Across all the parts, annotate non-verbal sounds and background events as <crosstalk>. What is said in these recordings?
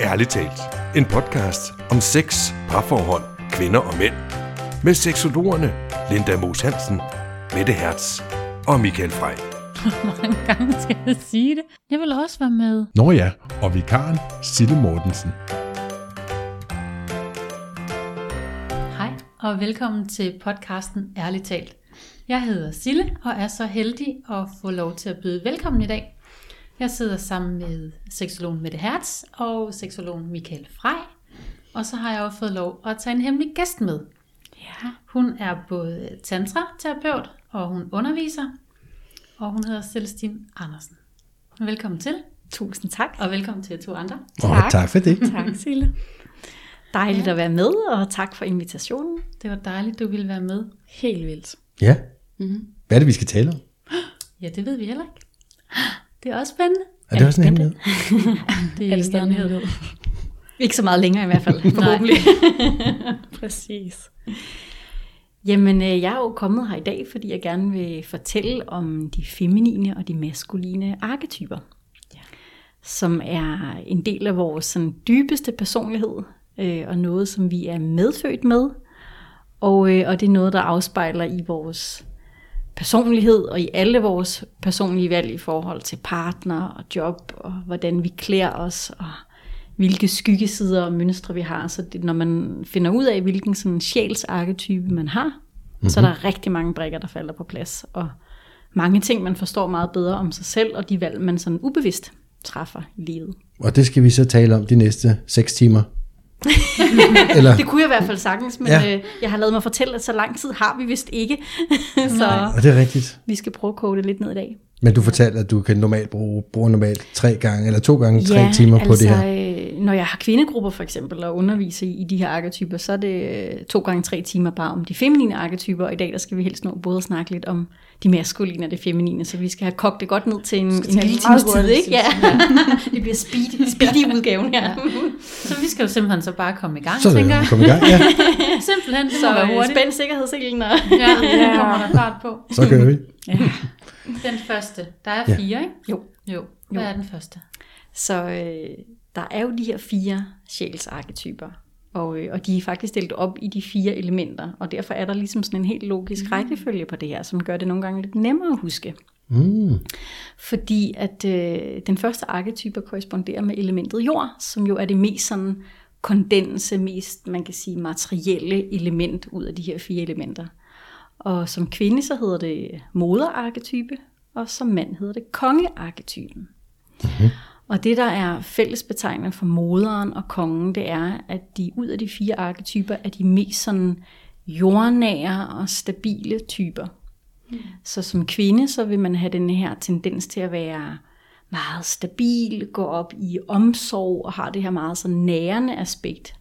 Ærligt talt. En podcast om sex, parforhold, kvinder og mænd. Med seksologerne Linda Moos Hansen, Mette Hertz og Michael Frey. <laughs> Hvor mange gange skal jeg sige det? Jeg vil også være med. Nå ja, og vikaren Sille Mortensen. Hej, og velkommen til podcasten Ærligt talt. Jeg hedder Sille og er så heldig at få lov til at byde velkommen i dag. Jeg sidder sammen med seksologen Mette Hertz og seksologen Michael Frey. Og så har jeg også fået lov at tage en hemmelig gæst med. Ja. Hun er både tantra-terapeut, og hun underviser, og hun hedder Celestine Andersen. Velkommen til. Tusind tak. Og velkommen til to andre. Og tak. tak for det. Tak, Sille. Dejligt ja. at være med, og tak for invitationen. Det var dejligt, du ville være med. Helt vildt. Ja. Mm-hmm. Hvad er det, vi skal tale om? Ja, det ved vi heller ikke. Det er også spændende. Er det også en hemmelighed? <laughs> det er, er stadig en hemmelighed. Ikke så meget længere i hvert fald, <laughs> forhåbentlig. <laughs> Præcis. Jamen, øh, jeg er jo kommet her i dag, fordi jeg gerne vil fortælle om de feminine og de maskuline arketyper, ja. som er en del af vores sådan, dybeste personlighed, øh, og noget, som vi er medfødt med, og, øh, og det er noget, der afspejler i vores personlighed og i alle vores personlige valg i forhold til partner og job og hvordan vi klæder os og hvilke skyggesider og mønstre vi har. Så det, når man finder ud af, hvilken sådan sjælsarketype man har, mm-hmm. så er der rigtig mange brikker, der falder på plads. Og mange ting, man forstår meget bedre om sig selv, og de valg, man sådan ubevidst træffer i livet. Og det skal vi så tale om de næste 6 timer. Eller? Det kunne jeg i hvert fald sagtens, men ja. øh, jeg har lavet mig fortælle, at så lang tid har vi vist ikke. <laughs> så og det er rigtigt. Vi skal prøve at kode det lidt ned i dag. Men du fortalte, at du kan normalt bruge, bruge normalt tre gange, eller to gange tre timer altså, på det her. Øh, når jeg har kvindegrupper for eksempel, og underviser i, i de her arketyper, så er det øh, to gange tre timer bare om de feminine arketyper, og i dag der skal vi helst nå både at snakke lidt om de maskuline og det feminine, så vi skal have kogt det godt ned til en, en lille times tid, ikke? Ja. det <laughs> bliver speed, speedy udgaven her. Ja. Så vi skal jo simpelthen så bare komme i gang, så tænker jeg. komme i gang, ja. <laughs> simpelthen, så spænd sikkerhedsselen, og ja, ja, kommer der fart på. Så kører vi. Ja. Den første, der er fire, ikke? Jo. Jo. Hvad jo. er den første? Så øh, der er jo de her fire sjælsarketyper, og, øh, og de er faktisk delt op i de fire elementer, og derfor er der ligesom sådan en helt logisk mm. rækkefølge på det her, som gør det nogle gange lidt nemmere at huske. Mm. Fordi at øh, den første arketype korresponderer med elementet jord, som jo er det mest sådan kondense, mest man kan sige materielle element ud af de her fire elementer. Og som kvinde så hedder det moderarketype, og som mand hedder det kongearketypen. Mm-hmm. Og det, der er fællesbetegnende for moderen og kongen, det er, at de ud af de fire arketyper er de mest sådan jordnære og stabile typer. Mm. Så som kvinde, så vil man have den her tendens til at være meget stabil, gå op i omsorg og har det her meget så nærende aspekt.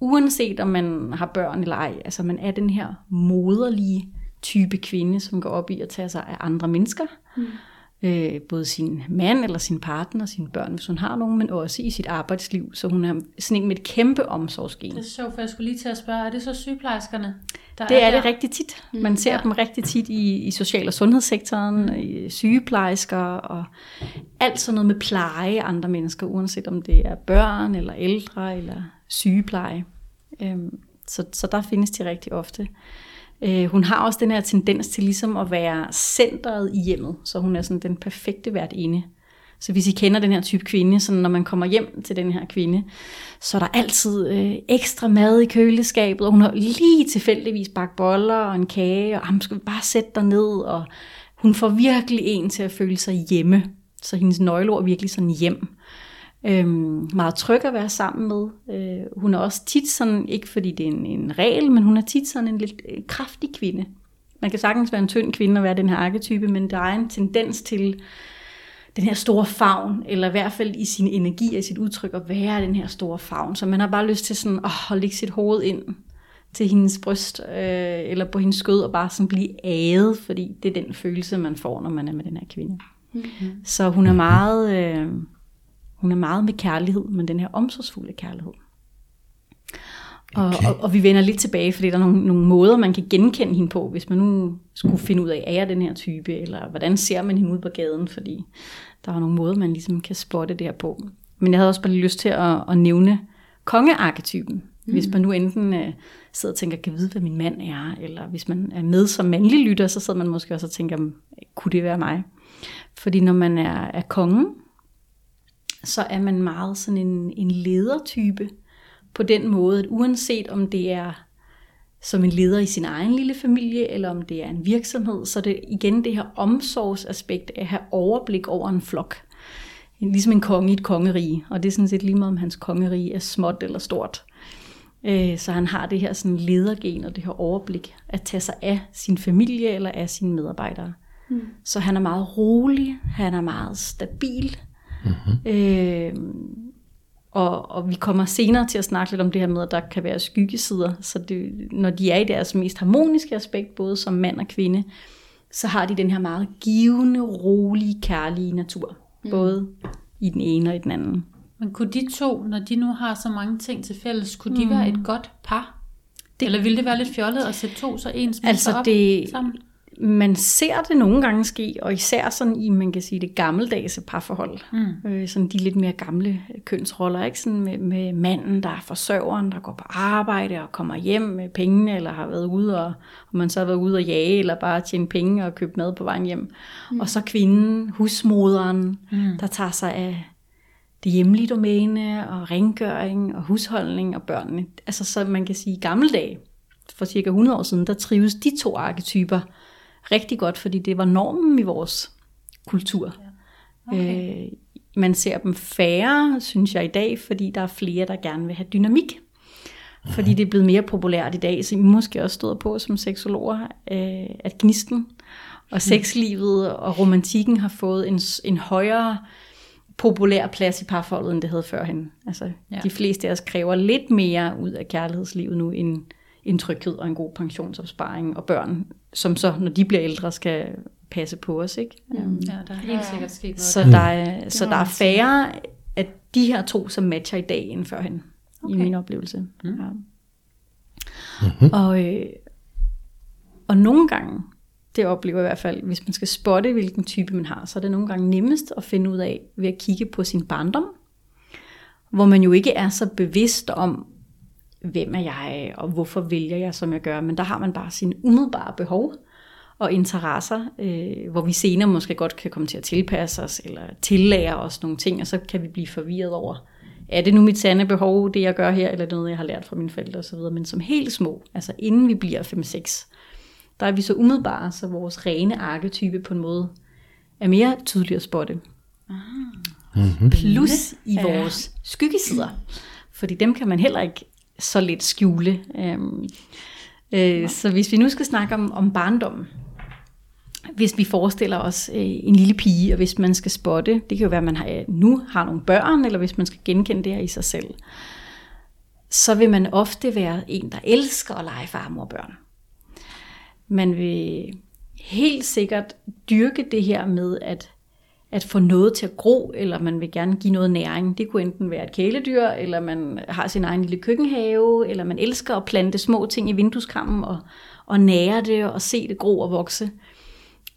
Uanset om man har børn eller ej, altså man er den her moderlige type kvinde, som går op i at tage sig af andre mennesker. Mm øh, både sin mand eller sin partner, sine børn, hvis hun har nogen, men også i sit arbejdsliv. Så hun er sådan en med et kæmpe omsorgsgen. Det er sjovt, for jeg skulle lige til at spørge, er det så sygeplejerskerne? Der det er, er det rigtig tit. Man ser ja. dem rigtig tit i, i social- og sundhedssektoren, mm. i sygeplejersker og alt sådan noget med pleje af andre mennesker, uanset om det er børn eller ældre eller sygepleje. Øhm, så, så der findes de rigtig ofte. Øh, hun har også den her tendens til ligesom at være centret i hjemmet, så hun er sådan den perfekte værtinde. Så hvis I kender den her type kvinde, så når man kommer hjem til den her kvinde, så er der altid øh, ekstra mad i køleskabet, og hun har lige tilfældigvis bagt boller og en kage, og ham skal vi bare sætte dig ned, og hun får virkelig en til at føle sig hjemme. Så hendes nøgleord er virkelig sådan hjem. Øhm, meget tryg at være sammen med. Øh, hun er også tit sådan, ikke fordi det er en, en regel, men hun er tit sådan en lidt øh, kraftig kvinde. Man kan sagtens være en tynd kvinde og være den her arketype, men der er en tendens til den her store favn, eller i hvert fald i sin energi og sit udtryk at være den her store favn. Så man har bare lyst til sådan at lægge sit hoved ind til hendes bryst, øh, eller på hendes skød, og bare sådan blive æget, fordi det er den følelse, man får, når man er med den her kvinde. Mm-hmm. Så hun er meget... Øh, hun er meget med kærlighed, men den her omsorgsfulde kærlighed. Og, okay. og, og vi vender lidt tilbage, fordi der er nogle, nogle måder, man kan genkende hende på, hvis man nu skulle finde ud af, er jeg den her type, eller hvordan ser man hende ud på gaden, fordi der er nogle måder, man ligesom kan spotte det her på. Men jeg havde også bare lyst til at, at nævne kongearketypen. Mm. Hvis man nu enten øh, sidder og tænker, kan vide, hvad min mand er, eller hvis man er med som mandlig lytter, så sidder man måske også og tænker, kunne det være mig? Fordi når man er, er kongen, så er man meget sådan en, en ledertype, på den måde, at uanset om det er som en leder i sin egen lille familie, eller om det er en virksomhed, så er det igen det her omsorgsaspekt af at have overblik over en flok. Ligesom en konge i et kongerige, og det er sådan set lige meget om hans kongerige er småt eller stort. Øh, så han har det her sådan ledergen og det her overblik at tage sig af sin familie eller af sine medarbejdere. Mm. Så han er meget rolig, han er meget stabil. Mm-hmm. Øh, og, og vi kommer senere til at snakke lidt om det her med, at der kan være skyggesider. Så det, når de er i deres mest harmoniske aspekt, både som mand og kvinde, så har de den her meget givende, rolige, kærlige natur. Mm. Både i den ene og i den anden. Men kunne de to, når de nu har så mange ting til fælles, kunne de mm. være et godt par? Det, Eller ville det være lidt fjollet at sætte to så ens altså op det, sammen? Man ser det nogle gange ske, og især sådan i, man kan sige, det gammeldags parforhold. Mm. Øh, sådan de lidt mere gamle kønsroller, ikke? Sådan med, med manden, der er forsørgeren, der går på arbejde og kommer hjem med pengene, eller har været ude, og, og man så har været ude og jage, eller bare tjene penge og købe mad på vejen hjem. Mm. Og så kvinden, husmoderen, mm. der tager sig af det hjemlige domæne, og rengøring, og husholdning, og børnene. Altså så man kan sige, i gamle dage, for cirka 100 år siden, der trives de to arketyper rigtig godt, fordi det var normen i vores kultur. Okay. Øh, man ser dem færre, synes jeg i dag, fordi der er flere, der gerne vil have dynamik. Fordi det er blevet mere populært i dag, så I måske også stået på som seksologer, øh, at gnisten og sexlivet og romantikken har fået en, en højere populær plads i parforholdet, end det havde førhen. Altså, ja. de fleste af os kræver lidt mere ud af kærlighedslivet nu, end, en tryghed og en god pensionsopsparing og børn, som så, når de bliver ældre, skal passe på os. Ikke? Ja, ja der er helt sikkert sket noget. Så der er, så der er færre af de her to, som matcher i dag end førhen, okay. i min oplevelse. Mm. Ja. Mm-hmm. Og, øh, og nogle gange, det oplever jeg i hvert fald, hvis man skal spotte, hvilken type man har, så er det nogle gange nemmest at finde ud af ved at kigge på sin barndom, hvor man jo ikke er så bevidst om, hvem er jeg, og hvorfor vælger jeg, som jeg gør. Men der har man bare sine umiddelbare behov og interesser, øh, hvor vi senere måske godt kan komme til at tilpasse os, eller tillære os nogle ting, og så kan vi blive forvirret over, er det nu mit sande behov, det jeg gør her, eller er noget, jeg har lært fra mine forældre osv., men som helt små, altså inden vi bliver 5-6, der er vi så umiddelbare, så vores rene arketype på en måde er mere tydelig at spotte. Mm-hmm. Plus i vores skyggesider. Fordi dem kan man heller ikke så lidt skjule. Øhm, øh, så hvis vi nu skal snakke om, om barndom, hvis vi forestiller os øh, en lille pige, og hvis man skal spotte, det kan jo være, at man har, nu har nogle børn, eller hvis man skal genkende det her i sig selv, så vil man ofte være en, der elsker at lege far, mor, børn. Man vil helt sikkert dyrke det her med, at at få noget til at gro, eller man vil gerne give noget næring. Det kunne enten være et kæledyr, eller man har sin egen lille køkkenhave, eller man elsker at plante små ting i vindueskammen og, og nære det og se det gro og vokse.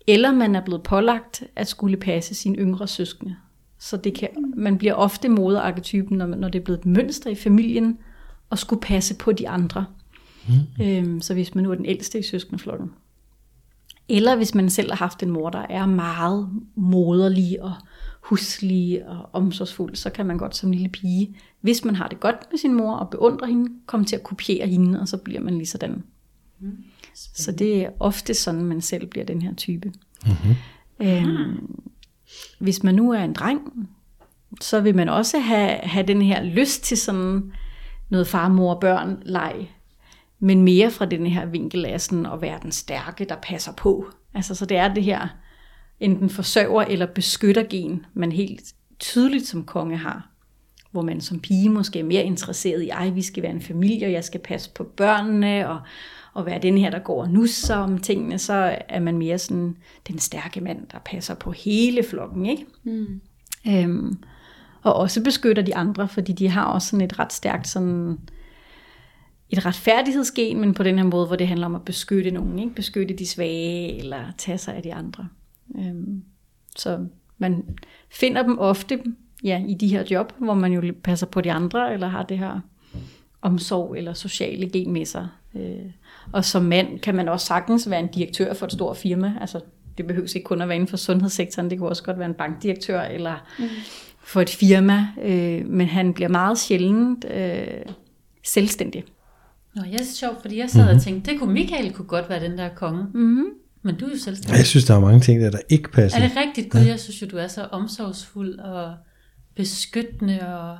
Eller man er blevet pålagt at skulle passe sine yngre søskende. Så det kan, man bliver ofte moderarketypen, når, når det er blevet et mønster i familien, at skulle passe på de andre. Mm. Øhm, så hvis man nu er den ældste i søskendeflokken. Eller hvis man selv har haft en mor, der er meget moderlig og huslig og omsorgsfuld, så kan man godt som lille pige, hvis man har det godt med sin mor og beundrer hende, komme til at kopiere hende, og så bliver man lige sådan. Mm. Så det er ofte sådan, man selv bliver den her type. Mm-hmm. Øhm, hvis man nu er en dreng, så vil man også have, have den her lyst til sådan noget far, mor, børn, leg men mere fra den her vinkel af sådan at være den stærke, der passer på. Altså, så det er det her enten forsørger eller beskytter gen, man helt tydeligt som konge har. Hvor man som pige måske er mere interesseret i, ej, vi skal være en familie, og jeg skal passe på børnene, og, og være den her, der går og nusser om tingene, så er man mere sådan den stærke mand, der passer på hele flokken, ikke? Mm. Øhm, og også beskytter de andre, fordi de har også sådan et ret stærkt sådan et retfærdighedsgen, men på den her måde, hvor det handler om at beskytte nogen, ikke? beskytte de svage, eller tage sig af de andre. Øhm, så man finder dem ofte ja, i de her job, hvor man jo passer på de andre, eller har det her omsorg eller sociale gen med sig. Øh, og som mand kan man også sagtens være en direktør for et stort firma. Altså, det behøver ikke kun at være inden for sundhedssektoren, det kunne også godt være en bankdirektør eller mm. for et firma. Øh, men han bliver meget sjældent øh, selvstændig. Nå, jeg er sjovt, fordi jeg sad mm-hmm. og tænkte, det kunne Michael kunne godt være den der konge. Mm-hmm. Men du er jo selvstændig. Jeg synes, der er mange ting, der, der ikke passer. Er det rigtigt? Gud, ja. jeg synes jo, du er så omsorgsfuld og beskyttende og...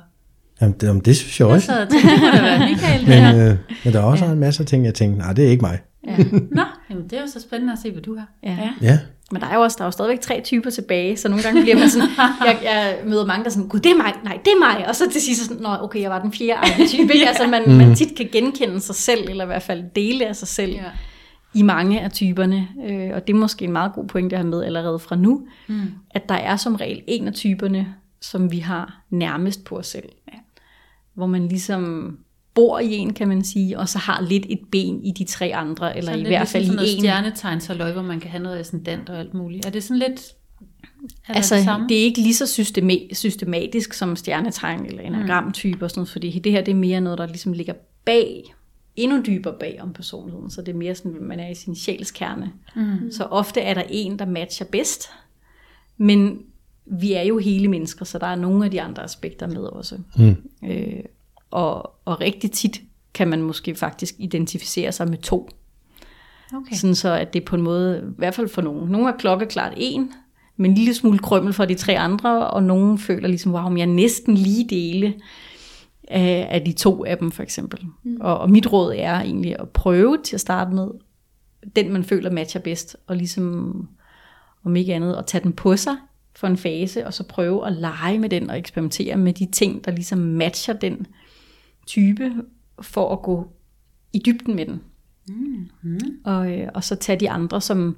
Jamen, det, jamen, det synes jeg også. Jeg sad og tænkte, det må da være Michael men, der. øh, men der er også ja. en masse ting, jeg tænkte, nej, det er ikke mig. Ja. Nå, jamen, det er jo så spændende at se, hvad du har. Ja. ja. Ja, Men der er jo også der er jo stadigvæk tre typer tilbage, så nogle gange bliver man sådan, <laughs> jeg, jeg møder mange, der er sådan, gud, det er mig, nej, det er mig, og så til sidst sådan, nå, okay, jeg var den fjerde arketype, <laughs> ikke? Altså, man, man tit kan genkende sig selv, eller i hvert fald dele af sig selv, Ja. i mange af typerne, øh, og det er måske en meget god pointe at have med allerede fra nu, Mm. at der er som regel en af typerne, som vi har nærmest på os selv. Ja. Hvor man ligesom bor i en, kan man sige, og så har lidt et ben i de tre andre, eller Sådan i hvert fald ligesom sådan i en. stjernetegns hvor man kan have noget ascendant og alt muligt. Er det sådan lidt... Er Altså, det, samme? det er ikke lige så systema- systematisk som stjernetegn eller enagramtype og sådan noget, fordi det her det er mere noget, der ligesom ligger bag, endnu dybere bag om personligheden, så det er mere sådan, at man er i sin sjælskerne. Mm. Så ofte er der en, der matcher bedst, men vi er jo hele mennesker, så der er nogle af de andre aspekter med også. Mm. Øh, og, og rigtig tit kan man måske faktisk identificere sig med to. Okay. Sådan så, at det på en måde, i hvert fald for nogen, nogle er klokkeklart en, men en lille smule krømmel for de tre andre, og nogen føler ligesom, wow, men jeg næsten lige dele af, af de to af dem for eksempel. Mm. Og, og mit råd er egentlig at prøve til at starte med, den man føler matcher bedst, og ligesom, om ikke andet, at tage den på sig for en fase, og så prøve at lege med den, og eksperimentere med de ting, der ligesom matcher den type, for at gå i dybden med den. Mm. Og, øh, og så tage de andre som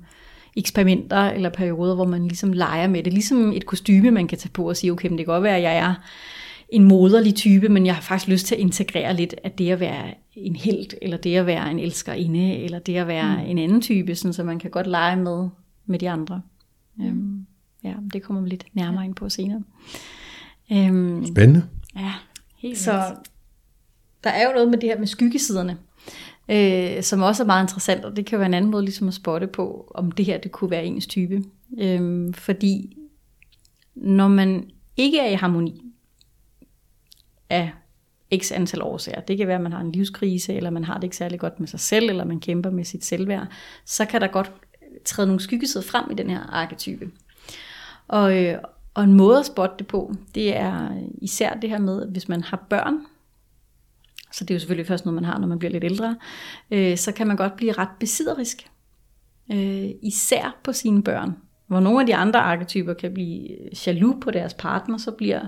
eksperimenter eller perioder, hvor man ligesom leger med det. Ligesom et kostyme, man kan tage på og sige, okay, men det kan godt være, at jeg er en moderlig type, men jeg har faktisk lyst til at integrere lidt af det at være en held, eller det at være en elskerinde, eller det at være mm. en anden type, sådan, så man kan godt lege med, med de andre. Øhm, ja, det kommer vi lidt nærmere ind på senere. Øhm, Spændende. Ja, helt så der er jo noget med det her med skyggesiderne, øh, som også er meget interessant, og det kan være en anden måde ligesom at spotte på, om det her det kunne være ens type. Øh, fordi når man ikke er i harmoni af x antal årsager, det kan være, at man har en livskrise, eller man har det ikke særlig godt med sig selv, eller man kæmper med sit selvværd, så kan der godt træde nogle skyggesider frem i den her arketype. Og, øh, og en måde at spotte det på, det er især det her med, at hvis man har børn, så det er jo selvfølgelig først noget, man har, når man bliver lidt ældre, øh, så kan man godt blive ret besidderisk. Øh, især på sine børn. Hvor nogle af de andre arketyper kan blive jaloux på deres partner, så bliver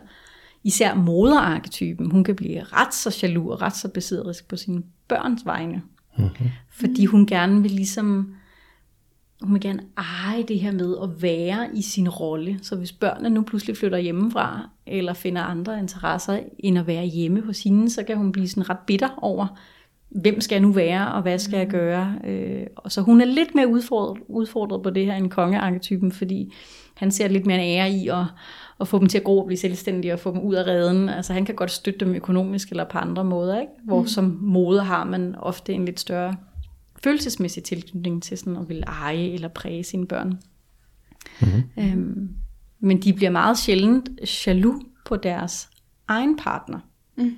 især moderarketypen, hun kan blive ret så jaloux og ret så besidderisk på sine børns vegne. Mm-hmm. Fordi hun gerne vil ligesom, hun vil gerne eje det her med at være i sin rolle. Så hvis børnene nu pludselig flytter hjemmefra, eller finder andre interesser end at være hjemme hos hende, så kan hun blive sådan ret bitter over, hvem skal jeg nu være, og hvad skal jeg gøre? Øh, og så hun er lidt mere udfordret, udfordret på det her end kongearketypen, fordi han ser lidt mere en ære i at, at få dem til at gro og blive selvstændige, og få dem ud af redden. Altså han kan godt støtte dem økonomisk eller på andre måder, ikke? hvor mm. som moder har man ofte en lidt større følelsesmæssig tilknytning til sådan at ville eje eller præge sine børn. Mm-hmm. Øhm, men de bliver meget sjældent jaloux på deres egen partner. Mm.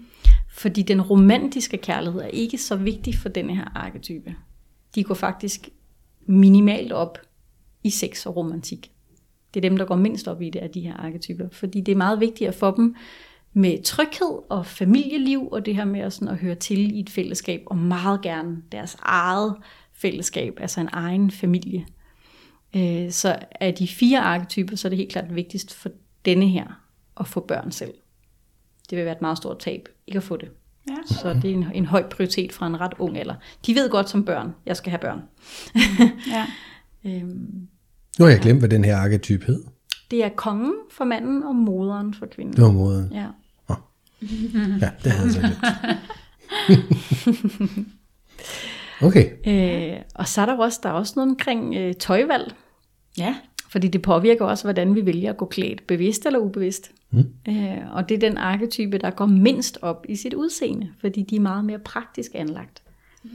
Fordi den romantiske kærlighed er ikke så vigtig for denne her arketype. De går faktisk minimalt op i sex og romantik. Det er dem, der går mindst op i det af de her arketyper. Fordi det er meget vigtigt at få dem med tryghed og familieliv, og det her med at, sådan at høre til i et fællesskab, og meget gerne deres eget fællesskab, altså en egen familie. Øh, Så af de fire arketyper, så er det helt klart vigtigst for denne her at få børn selv. Det vil være et meget stort tab, ikke at få det. Ja. Så det er en, en høj prioritet fra en ret ung alder. De ved godt som børn, jeg skal have børn. Ja. <laughs> Øhm, Nu har jeg glemt, hvad den her arketyp hed. Det er kongen for manden og moderen for kvinden. Det var måden. Ja. Ja, det havde jeg så glemt. <laughs> Okay. Øh, og så er der jo også, der er også noget omkring øh, tøjvalg. Ja. Fordi det påvirker også, hvordan vi vælger at gå klædt, bevidst eller ubevidst. Mm. Øh, og det er den arketype, der går mindst op i sit udseende, fordi de er meget mere praktisk anlagt. Mm.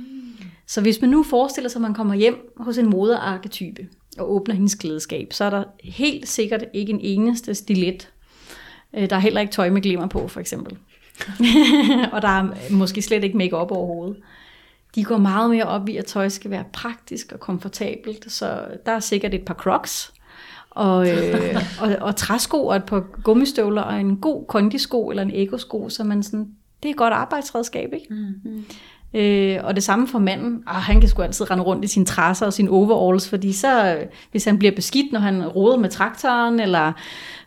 Så hvis man nu forestiller sig, at man kommer hjem hos en moderarketype og åbner hendes klædeskab, så er der helt sikkert ikke en eneste stilet. Øh, der er heller ikke tøj med glimmer på, for eksempel. <laughs> og der er måske slet ikke make op overhovedet. De går meget mere op i, at tøj skal være praktisk og komfortabelt, så der er sikkert et par crocs, og, øh, <laughs> og, og træsko og et par gummistøvler og en god kondisko eller en ekosko, så man sådan, det er et godt arbejdsredskab, ikke? Mm. Øh, og det samme for manden. Ah, han kan sgu altid rende rundt i sine trasser og sine overalls, fordi så, hvis han bliver beskidt, når han roder med traktoren, eller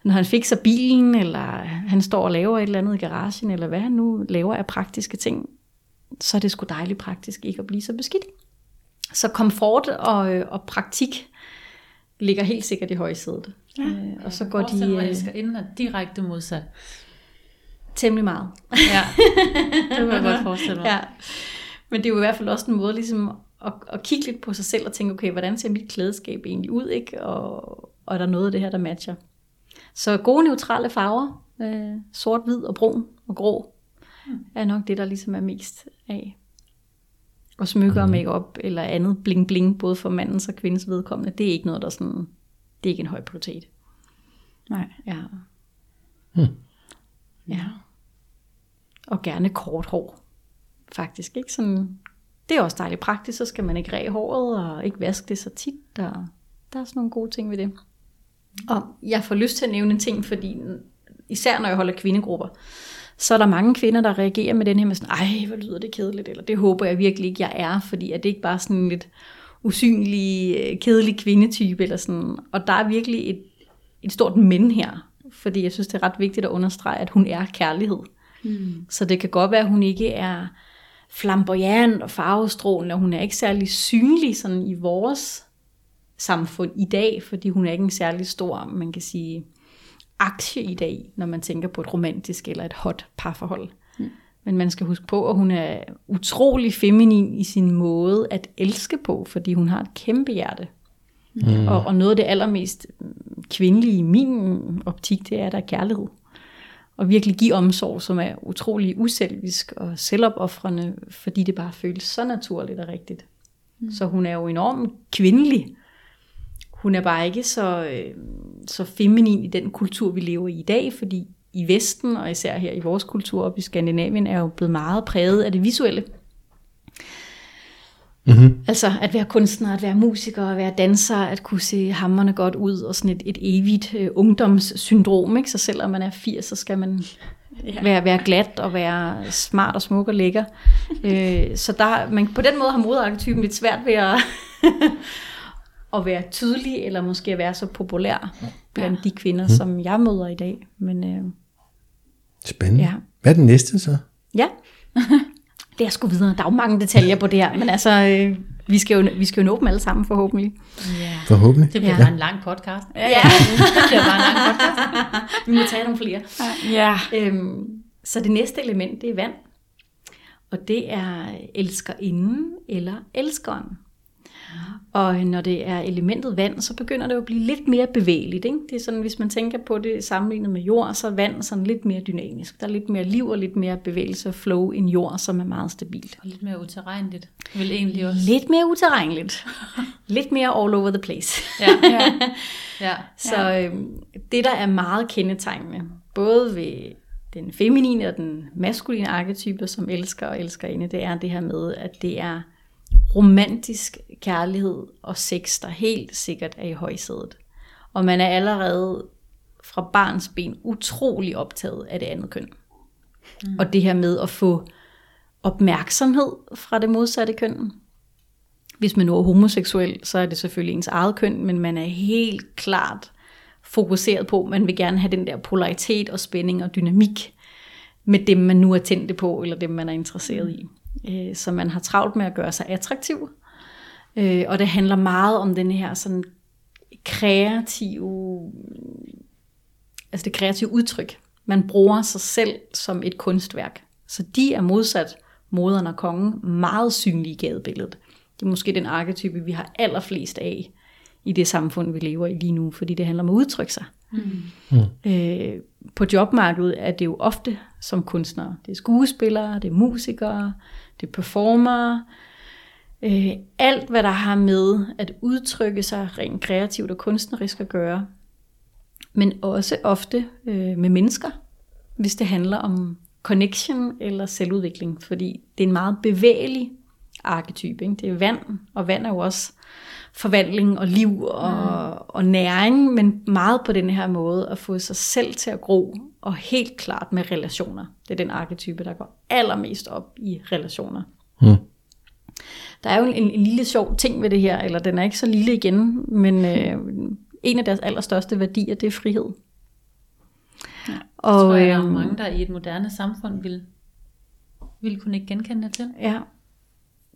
når han fikser bilen, eller han står og laver et eller andet i garagen, eller hvad han nu laver af praktiske ting, så er det sgu dejligt praktisk ikke at blive så beskidt. Så komfort og, øh, og praktik ligger helt sikkert i højsædet. Ja. Øh, og så går de... Jeg elsker inden er direkte modsat. Temmelig meget. Ja, <laughs> det kan jeg godt forestille mig. Ja. Men det er jo i hvert fald også en måde ligesom at, at kigge lidt på sig selv og tænke, okay, hvordan ser mit klædeskab egentlig ud, ikke? Og, og er der noget af det her, der matcher? Så gode neutrale farver, øh, sort, hvid og brun og grå, mm. er nok det, der ligesom er mest af. Og smykker mm. og makeup eller andet bling bling, både for mandens og kvindens vedkommende, det er ikke noget, der sådan, det er ikke en høj prioritet. Nej. Ja. Hmm. Ja. Og gerne kort hår, faktisk. Ikke? Sådan, det er også dejligt praktisk, så skal man ikke ræge håret og ikke vaske det så tit. Der, der er sådan nogle gode ting ved det. Og jeg får lyst til at nævne en ting, fordi især når jeg holder kvindegrupper, så er der mange kvinder, der reagerer med den her med sådan, ej, hvor lyder det kedeligt, eller det håber jeg virkelig ikke, jeg er, fordi at det ikke bare sådan en lidt usynlig, øh, kedelig kvindetype, eller sådan. Og der er virkelig et, et stort men her, fordi jeg synes, det er ret vigtigt at understrege, at hun er kærlighed. Mm. Så det kan godt være, at hun ikke er flamboyant og farvestrålende, og hun er ikke særlig synlig sådan i vores samfund i dag, fordi hun er ikke en særlig stor, man kan sige, aktie i dag, når man tænker på et romantisk eller et hot parforhold. Mm. Men man skal huske på, at hun er utrolig feminin i sin måde at elske på, fordi hun har et kæmpe hjerte. Mm. Og, og noget af det allermest kvindelige i min optik, det er der kærlighed. Og virkelig give omsorg, som er utrolig uselvisk og selvopoffrende, fordi det bare føles så naturligt og rigtigt. Mm. Så hun er jo enormt kvindelig, hun er bare ikke så, øh, så feminin i den kultur, vi lever i i dag, fordi i Vesten, og især her i vores kultur op i Skandinavien, er jo blevet meget præget af det visuelle. Mm-hmm. Altså at være kunstner, at være musiker, at være danser, at kunne se hammerne godt ud, og sådan et, et evigt øh, ungdomssyndrom. Ikke? Så selvom man er 80, så skal man ja. være, være glat og være smart og smuk og lækker. <laughs> øh, så der, man, på den måde har moderarketypen lidt svært ved at, <laughs> at være tydelig, eller måske at være så populær blandt ja. de kvinder, mm. som jeg møder i dag. Men, øh, Spændende. Ja. Hvad er den næste så? Ja, <laughs> det er sgu videre. Der er jo mange detaljer på det her, men altså, øh, vi, skal jo, vi skal jo nå dem alle sammen forhåbentlig. Ja. Forhåbentlig. Det bliver ja. bare en lang podcast. Ja, ja. det bliver bare en lang podcast. vi må tage nogle flere. Ja. Øhm, så det næste element, det er vand. Og det er elskerinden eller elskeren. Og når det er elementet vand, så begynder det at blive lidt mere bevægeligt. Ikke? Det er sådan, hvis man tænker på det sammenlignet med jord, så er vand sådan lidt mere dynamisk. Der er lidt mere liv og lidt mere bevægelse og flow end jord, som er meget stabilt. Og lidt mere uterrenligt. Vil egentlig også. Lidt mere uterrenligt. <laughs> lidt mere all over the place. ja, <laughs> ja. ja. Så øh, det, der er meget kendetegnende, både ved den feminine og den maskuline arketype, som elsker og elsker inde, det er det her med, at det er romantisk kærlighed og sex, der helt sikkert er i højsædet. Og man er allerede fra barns ben utrolig optaget af det andet køn. Mm. Og det her med at få opmærksomhed fra det modsatte køn. Hvis man nu er homoseksuel, så er det selvfølgelig ens eget køn, men man er helt klart fokuseret på, man vil gerne have den der polaritet og spænding og dynamik med dem, man nu er tændte på, eller dem, man er interesseret i øh, så man har travlt med at gøre sig attraktiv. Øh, og det handler meget om den her sådan kreative, altså det kreative udtryk. Man bruger sig selv som et kunstværk. Så de er modsat moderen og kongen meget synlige i gadebilledet. Det er måske den arketype, vi har allerflest af i det samfund, vi lever i lige nu, fordi det handler om at udtrykke sig. Mm. Øh, på jobmarkedet er det jo ofte som kunstnere. Det er skuespillere, det er musikere, det er performere. Øh, alt, hvad der har med at udtrykke sig rent kreativt og kunstnerisk at gøre. Men også ofte øh, med mennesker, hvis det handler om connection eller selvudvikling. Fordi det er en meget bevægelig arketype. Ikke? Det er vand, og vand er jo også forvandling og liv og, mm. og næring, men meget på den her måde at få sig selv til at gro, og helt klart med relationer. Det er den arketype, der går allermest op i relationer. Mm. Der er jo en, en lille sjov ting ved det her, eller den er ikke så lille igen, men øh, en af deres allerstørste værdier, det er frihed. Ja, og, tror jeg, øhm, mange, der i et moderne samfund vil, vil kunne ikke genkende det til. Ja,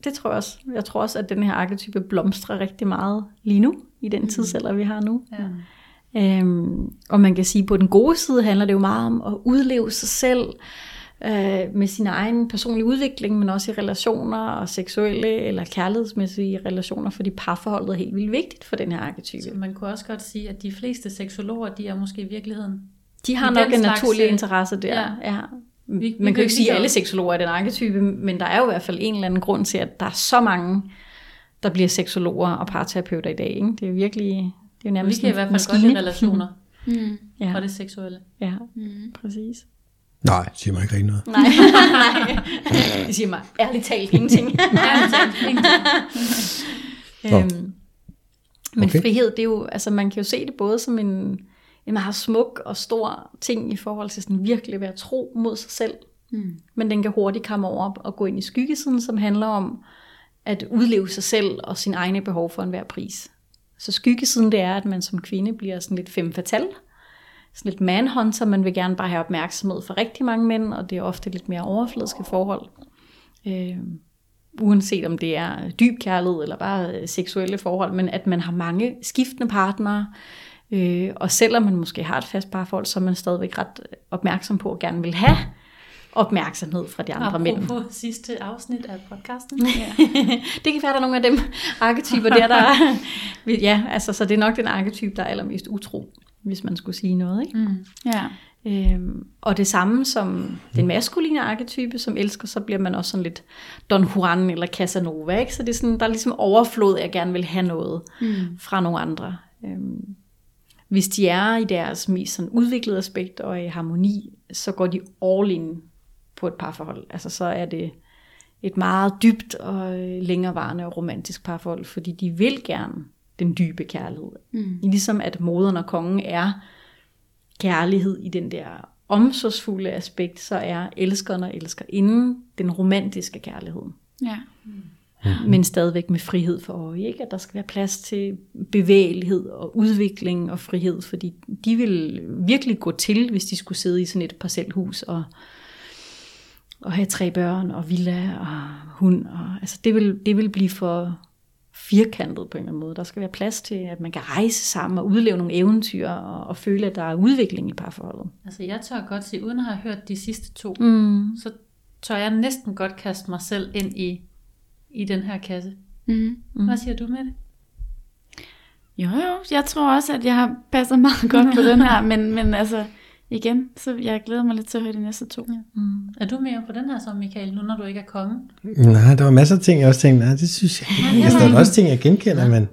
det tror jeg også. Jeg tror også, at den her arketype blomstrer rigtig meget lige nu, i den tidsalder, vi har nu. Ja. Øhm, og man kan sige, at på den gode side handler det jo meget om at udleve sig selv øh, med sin egen personlige udvikling, men også i relationer og seksuelle eller kærlighedsmæssige relationer, fordi parforholdet er helt vildt vigtigt for den her arketype. Så man kunne også godt sige, at de fleste seksologer, de er måske i virkeligheden De har nok en naturlig øh, interesse der. ja. Ja. Vi- vi Man kan kan jo ikke sige, at alle seksologer er den arketype, men der er jo i hvert fald en eller anden grund til, at der er så mange, der bliver seksologer og parterapeuter i dag. Ikke? Det er jo virkelig, det er jo Vi nærmest kan i en hvert fald godt maskine. lide relationer <laughs> Mm. Ja, og det seksuelle. ja præcis. Nej, siger mig ikke rigtig noget. Nej, <laughs> nej. Det siger mig ærligt talt ingenting. <laughs> Nå. øhm, men okay. frihed, det er jo, altså man kan jo se det både som en, en meget smuk og stor ting i forhold til sådan virkelig at være tro mod sig selv. Mm. Men den kan hurtigt komme over og gå ind i skyggesiden, som handler om at udleve sig selv og sin egne behov for enhver pris. Så skyggesiden det er, at man som kvinde bliver sådan lidt femme fatale, sådan lidt manhunter, man vil gerne bare have opmærksomhed for rigtig mange mænd, og det er ofte lidt mere overfladiske forhold. Øh, uanset om det er dyb kærlighed eller bare øh, seksuelle forhold, men at man har mange skiftende partnere, øh, og selvom man måske har et fast parforhold, så er man stadigvæk ret opmærksom på at gerne vil have opmærksomhed fra de andre mænd. Apropos sidste afsnit af podcasten. <laughs> det kan være, der er nogle af dem arketyper der, der <laughs> er, ja, altså, så det er nok den arketype, der er allermest utro, hvis man skulle sige noget. Ikke? Mm. Ja. Øhm, og det samme som den maskuline arketype, som elsker, så bliver man også sådan lidt Don Juan eller Casanova. Ikke? Så det er sådan, der er ligesom overflod, jeg gerne vil have noget Mm. fra nogle andre. Øhm, hvis de er i deres mest sådan udviklede aspekt og i harmoni, så går de all in på et parforhold. Altså så er det et meget dybt og øh, længerevarende og romantisk parforhold, fordi de vil gerne den dybe kærlighed. Mm. Ligesom at moderen og kongen er kærlighed i den der omsorgsfulde aspekt, så er elskeren og elskerinden den romantiske kærlighed. Ja. Men stadigvæk med frihed for øje. Ikke? At der skal være plads til bevægelighed og udvikling og frihed, fordi de vil virkelig gå til, hvis de skulle sidde i sådan et parcelhus og, og have tre børn og villa og hund. Og, altså det, vil, det vil blive for firkantet på en eller anden måde. Der skal være plads til, at man kan rejse sammen og udleve nogle eventyr og, og føle, at der er udvikling i parforholdet. Altså jeg tør godt sige, uden at have hørt de sidste to, Mm. så tør jeg næsten godt kaste mig selv ind i, i den her kasse. Mm. Hvad siger du med det? Jo, jo, jeg tror også, at jeg har passet meget godt på den her, <laughs> men, men altså, igen, så jeg glæder mig lidt til at høre de næste to. Ja. Mm. Er du mere på den her som Michael, nu når du ikke er konge? Nej, der var masser af ting, jeg også tænkte, nej, det synes jeg ikke. Altså, der er også ting, jeg genkender, men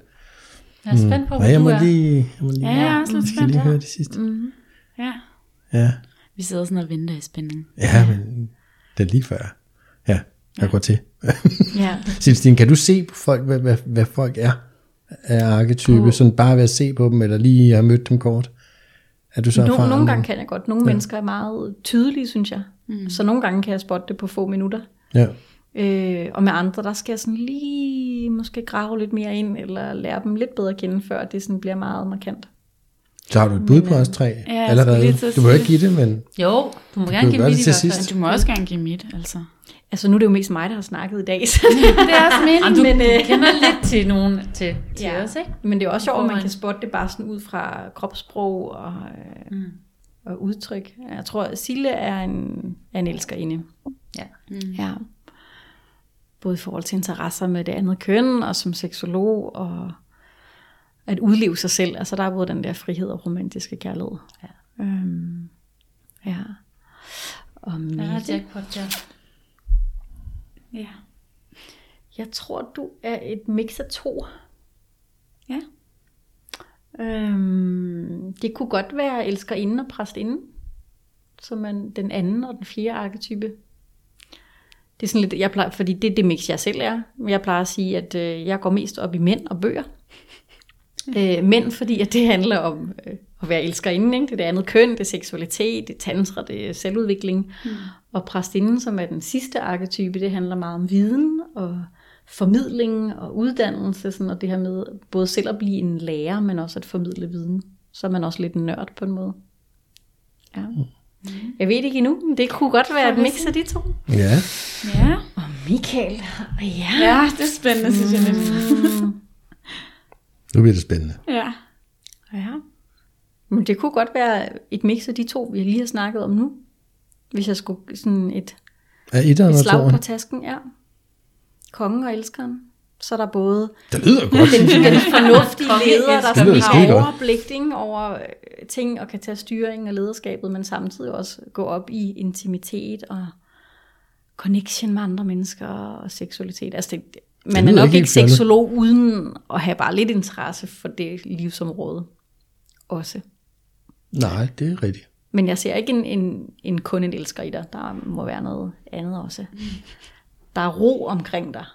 Jeg er spændt på, nej, hvad jeg du må er. lige, jeg må lige, Ja, jeg er også lidt jeg skal spændt lige her. høre det sidste. Mm. ja. Ja, Vi sidder sådan og venter i spænding. ja, men det er lige før. Ja, jeg går til. Ja. <laughs> Silstine, kan du se på folk, hvad, hvad, hvad folk er af arketype, På- sådan bare ved at se på dem, eller lige have mødt dem kort? Er du så No, nogle gange kan jeg godt. Nogle ja. mennesker er meget tydelige, synes jeg. Mm. Så nogle gange kan jeg spotte det på få minutter. Ja. Øh, og med andre, der skal jeg sådan lige måske grave lidt mere ind, eller lære dem lidt bedre at kende, før det sådan bliver meget markant. Så har du et bud på os tre skulle allerede. Du må ikke give det, men Jo, du må kan gerne give mit det i til hvert sidst. fald. Du må også gerne give mit, altså. Altså nu er det jo mest mig, der har snakket i dag, så <laughs> Det er også meningen. <laughs> Du, Men, du øh, kender lidt til nogen til, til Ja. os, ikke? Men det er også sjovt, at man kan spotte det bare sådan ud fra kropssprog og, øh, Mm. og udtryk. Jeg tror, at Sille er en, er en elskerinde. Ja. Mm. Ja. Både i forhold til interesser med det andet køn, og som seksolog, og at udleve sig selv. Altså der er både den der frihed og romantiske kærlighed. Ja. Øhm, ja. Og Ja, Mette, jackpot, ja. Ja. jeg tror, du er et mix af to. Ja. Øhm, det kunne godt være elskerinde og præstinde, som er den anden og den fjerde arketype. Det er sådan lidt, jeg plejer, fordi det er det mix, jeg selv er. Jeg plejer at sige, at øh, jeg går mest op i mænd og bøger. Øh, mænd, fordi at det handler om øh, at være elskerinde. Ikke? Det er det andet køn, det er seksualitet, det er tantra, det er selvudvikling. Mm. Og præstinden, som er den sidste arketype, det handler meget om viden og formidling og uddannelse, sådan, og det her med både selv at blive en lærer, men også at formidle viden. Så er man også lidt en nørd på en måde. Ja. Jeg ved ikke endnu, men det kunne godt være et mix af de to. Ja. Ja. Og Michael, ja. Ja, det er spændende, synes jeg lidt. Nu bliver det spændende. Ja. ja. Men det kunne godt være et mix af de to, vi lige har snakket om nu. Hvis jeg skulle sådan et, Er et et slag på tasken, ja. Kongen og elskeren. Så er der både Det lyder godt. den, den <laughs> fornuftige leder, der sådan har overblik ikke, over øh, ting og kan tage styring og lederskabet, men samtidig også gå op i intimitet og connection med andre mennesker og seksualitet. Altså det, man er nok ikke ikke helt fjollet. seksolog uden at have bare lidt interesse for det livsområde også. Nej, det er rigtigt. Men jeg ser ikke en, en, en kun en elsker i dig. Der må være noget andet også. Der er ro omkring dig.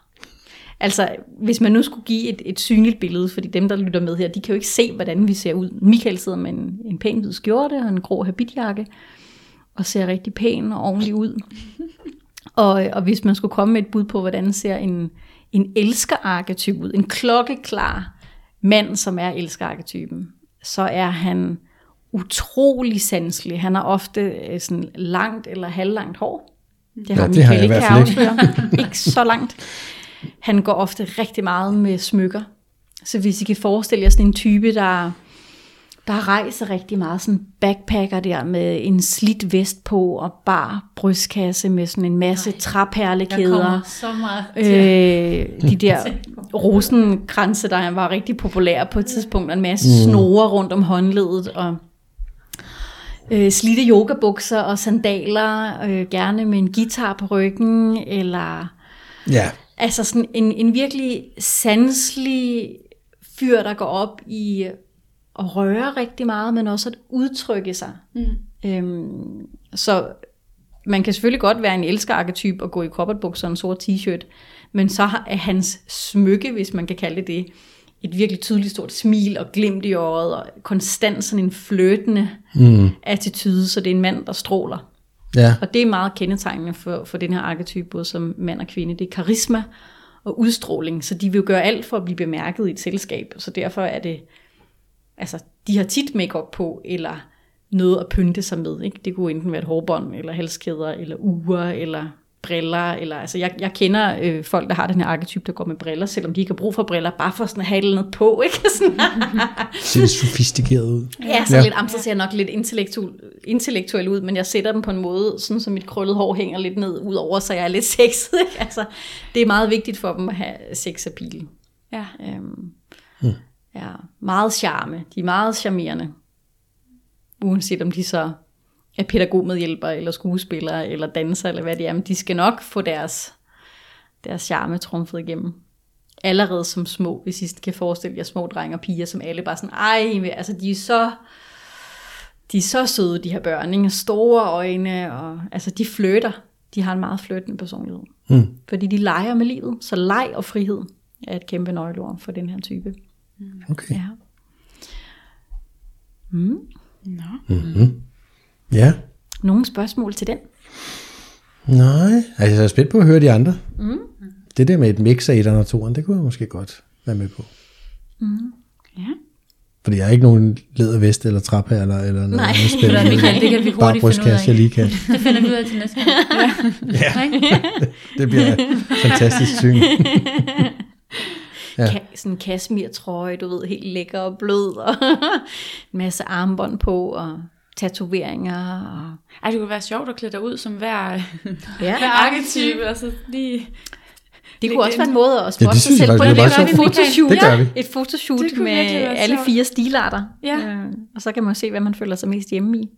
Altså, hvis man nu skulle give et, et synligt billede, fordi dem, der lytter med her, de kan jo ikke se, hvordan vi ser ud. Michael sidder med en, en pæn hvid skjorte og en grå habitjakke, og ser rigtig pæn og ordentlig ud. Og, og hvis man skulle komme med et bud på, hvordan ser en, en elskerarketyp ud, en klokkeklar mand, som er elskerarketypen, så er han utrolig sanselig. Han har ofte øh, sådan langt eller halvlangt hår. Det har Ja, det har jeg i hvert fald ikke. <laughs> ikke så langt. Han går ofte rigtig meget med smykker. Så hvis I kan forestille jer sådan en type, der, der rejser rigtig meget, sådan backpacker der med en slidt vest på og bar brystkasse med sådan en masse kommer træperlekæder. så meget. Øh, de der <laughs> rosenkranse, der var rigtig populære på et tidspunkt, og en masse snore rundt om håndledet, og øh, slidte yogabukser og sandaler, øh, gerne med en guitar på ryggen, eller Ja, altså sådan en, en virkelig sanselig fyr, der går op i at røre rigtig meget, men også at udtrykke sig. Mm. Øhm, så man kan selvfølgelig godt være en elskerarketyp og gå i koppertbukser og en sort t-shirt, men så er hans smykke, hvis man kan kalde det det, et virkelig tydeligt stort smil og glimt i øjet, og konstant sådan en fløtende mm. attitude, så det er en mand, der stråler. ja. Og det er meget kendetegnende for, for den her arketype, både som mand og kvinde. Det er karisma og udstråling, så de vil jo gøre alt for at blive bemærket i et selskab. Så derfor er det, altså de har tit makeup på, eller noget at pynte sig med. Ikke? Det kunne enten være et hårbånd, eller halskæder, eller uger, eller briller. Eller, altså jeg, jeg kender øh, folk, der har den her arketype, der går med briller, selvom de ikke har brug for briller, bare for sådan at have noget på. <laughs> Ikke? Sådan, Ser lidt sofistikeret ud. Ja, så Ja. lidt amser ser jeg nok lidt intellektuel, intellektuel ud, men jeg sætter den på en måde, sådan så mit krøllede hår hænger lidt ned ud over, så jeg er lidt <laughs> sexet. Ikke? Altså, det er meget vigtigt for dem at have sexappeal. Ja. Øhm, ja, meget charme. De er meget charmerende. Uanset om de så er pædagogmedhjælper, eller skuespillere, eller danser, eller hvad det er, men de skal nok få deres, deres charme trumfet igennem. Allerede som små, hvis I kan forestille jer små drenge og piger, som alle bare sådan, ej, altså de er så, de er så søde, de her børn, ikke? store øjne, og altså de flytter. De har en meget flyttende personlighed. Mm. Fordi de leger med livet, så leg og frihed er et kæmpe nøgleord for den her type. Okay. Ja. Mm. Nå. Mm-hmm. Ja. Nogle spørgsmål til den? Nej, altså jeg er spændt på at høre de andre. Mm. Det der med et mix af etteren og toeren, det kunne jeg måske godt være med på. Ja. Fordi jeg er ikke nogen lædervest eller trap her, eller, eller noget Nej. andet spændende. <laughs> Michael, det kan vi Bare hurtigt finde ud af. brystkasse, jeg lige kan. Det finder vi ud af til næste gang. <laughs> Ja, Ikke? <laughs> det bliver fantastisk syn. Ja. Ja. Ka- sådan en kasmirtrøje, du ved, helt lækker og blød, og <laughs> en masse armbånd på, og tatoveringer. Og... Ej, det kunne være sjovt at klæde dig ud som hver, <laughs> Ja. hver arketype, og så lige Det kunne også være en måde at Ja, spotte det sig selv på. Det det gør var vi meget et fotoshoot. Det gør vi. Et fotoshoot Det med alle fire stilarter. Ja. Øh, Og så kan man se, hvad man føler sig mest hjemme i.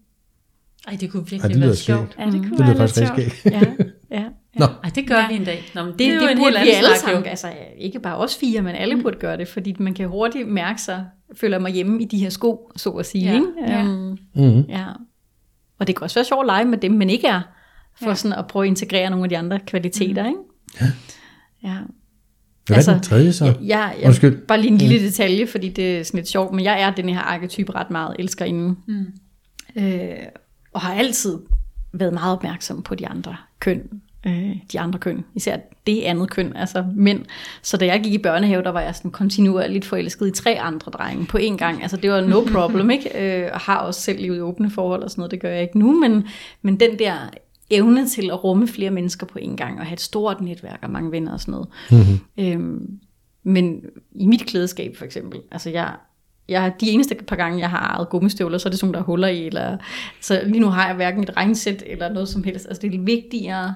Ej, det kunne Ej, virkelig det være sjovt. Ja, det kunne Det være lidt sjovt. Ja, ja. Nå, Ej, det gør Ja. vi en dag. Nå, men det, Det, er det, jo det burde helt vi anden alle snak, jo. sammen, altså ikke bare os fire, men alle burde gøre det, fordi man kan hurtigt mærke sig, føler mig hjemme i de her sko, så at sige. Ja, ikke? ja. Mm-hmm. ja. Og det kan også være sjovt at lege med dem, men ikke er, for Ja. sådan at prøve at integrere nogle af de andre kvaliteter. Ikke? Ja. ja. hvad er den tredje så? Jeg, jeg, jeg, Undskyld. bare lige en lille detalje, fordi det er sådan lidt sjovt, men jeg er den her arketype ret meget, elsker inden. Mm. Øh, og har altid været meget opmærksom på de andre køn. Øh, de andre køn, især det andet køn, altså mænd. Så da jeg gik i børnehave, der var jeg sådan kontinuerligt forelsket i tre andre drenge på én gang. Altså det var no <laughs> problem, ikke? Øh, og har også selv i åbne forhold og sådan noget, det gør jeg ikke nu, men, men den der evne til at rumme flere mennesker på én gang, og have et stort netværk og mange venner og sådan noget. Mm-hmm. Øhm, men i mit klædeskab for eksempel, altså jeg, jeg, de eneste par gange, jeg har ejet gummistøvler, så er det sådan der er huller i, eller, så lige nu har jeg hverken et regnsæt eller noget som helst. Altså det er vigtigere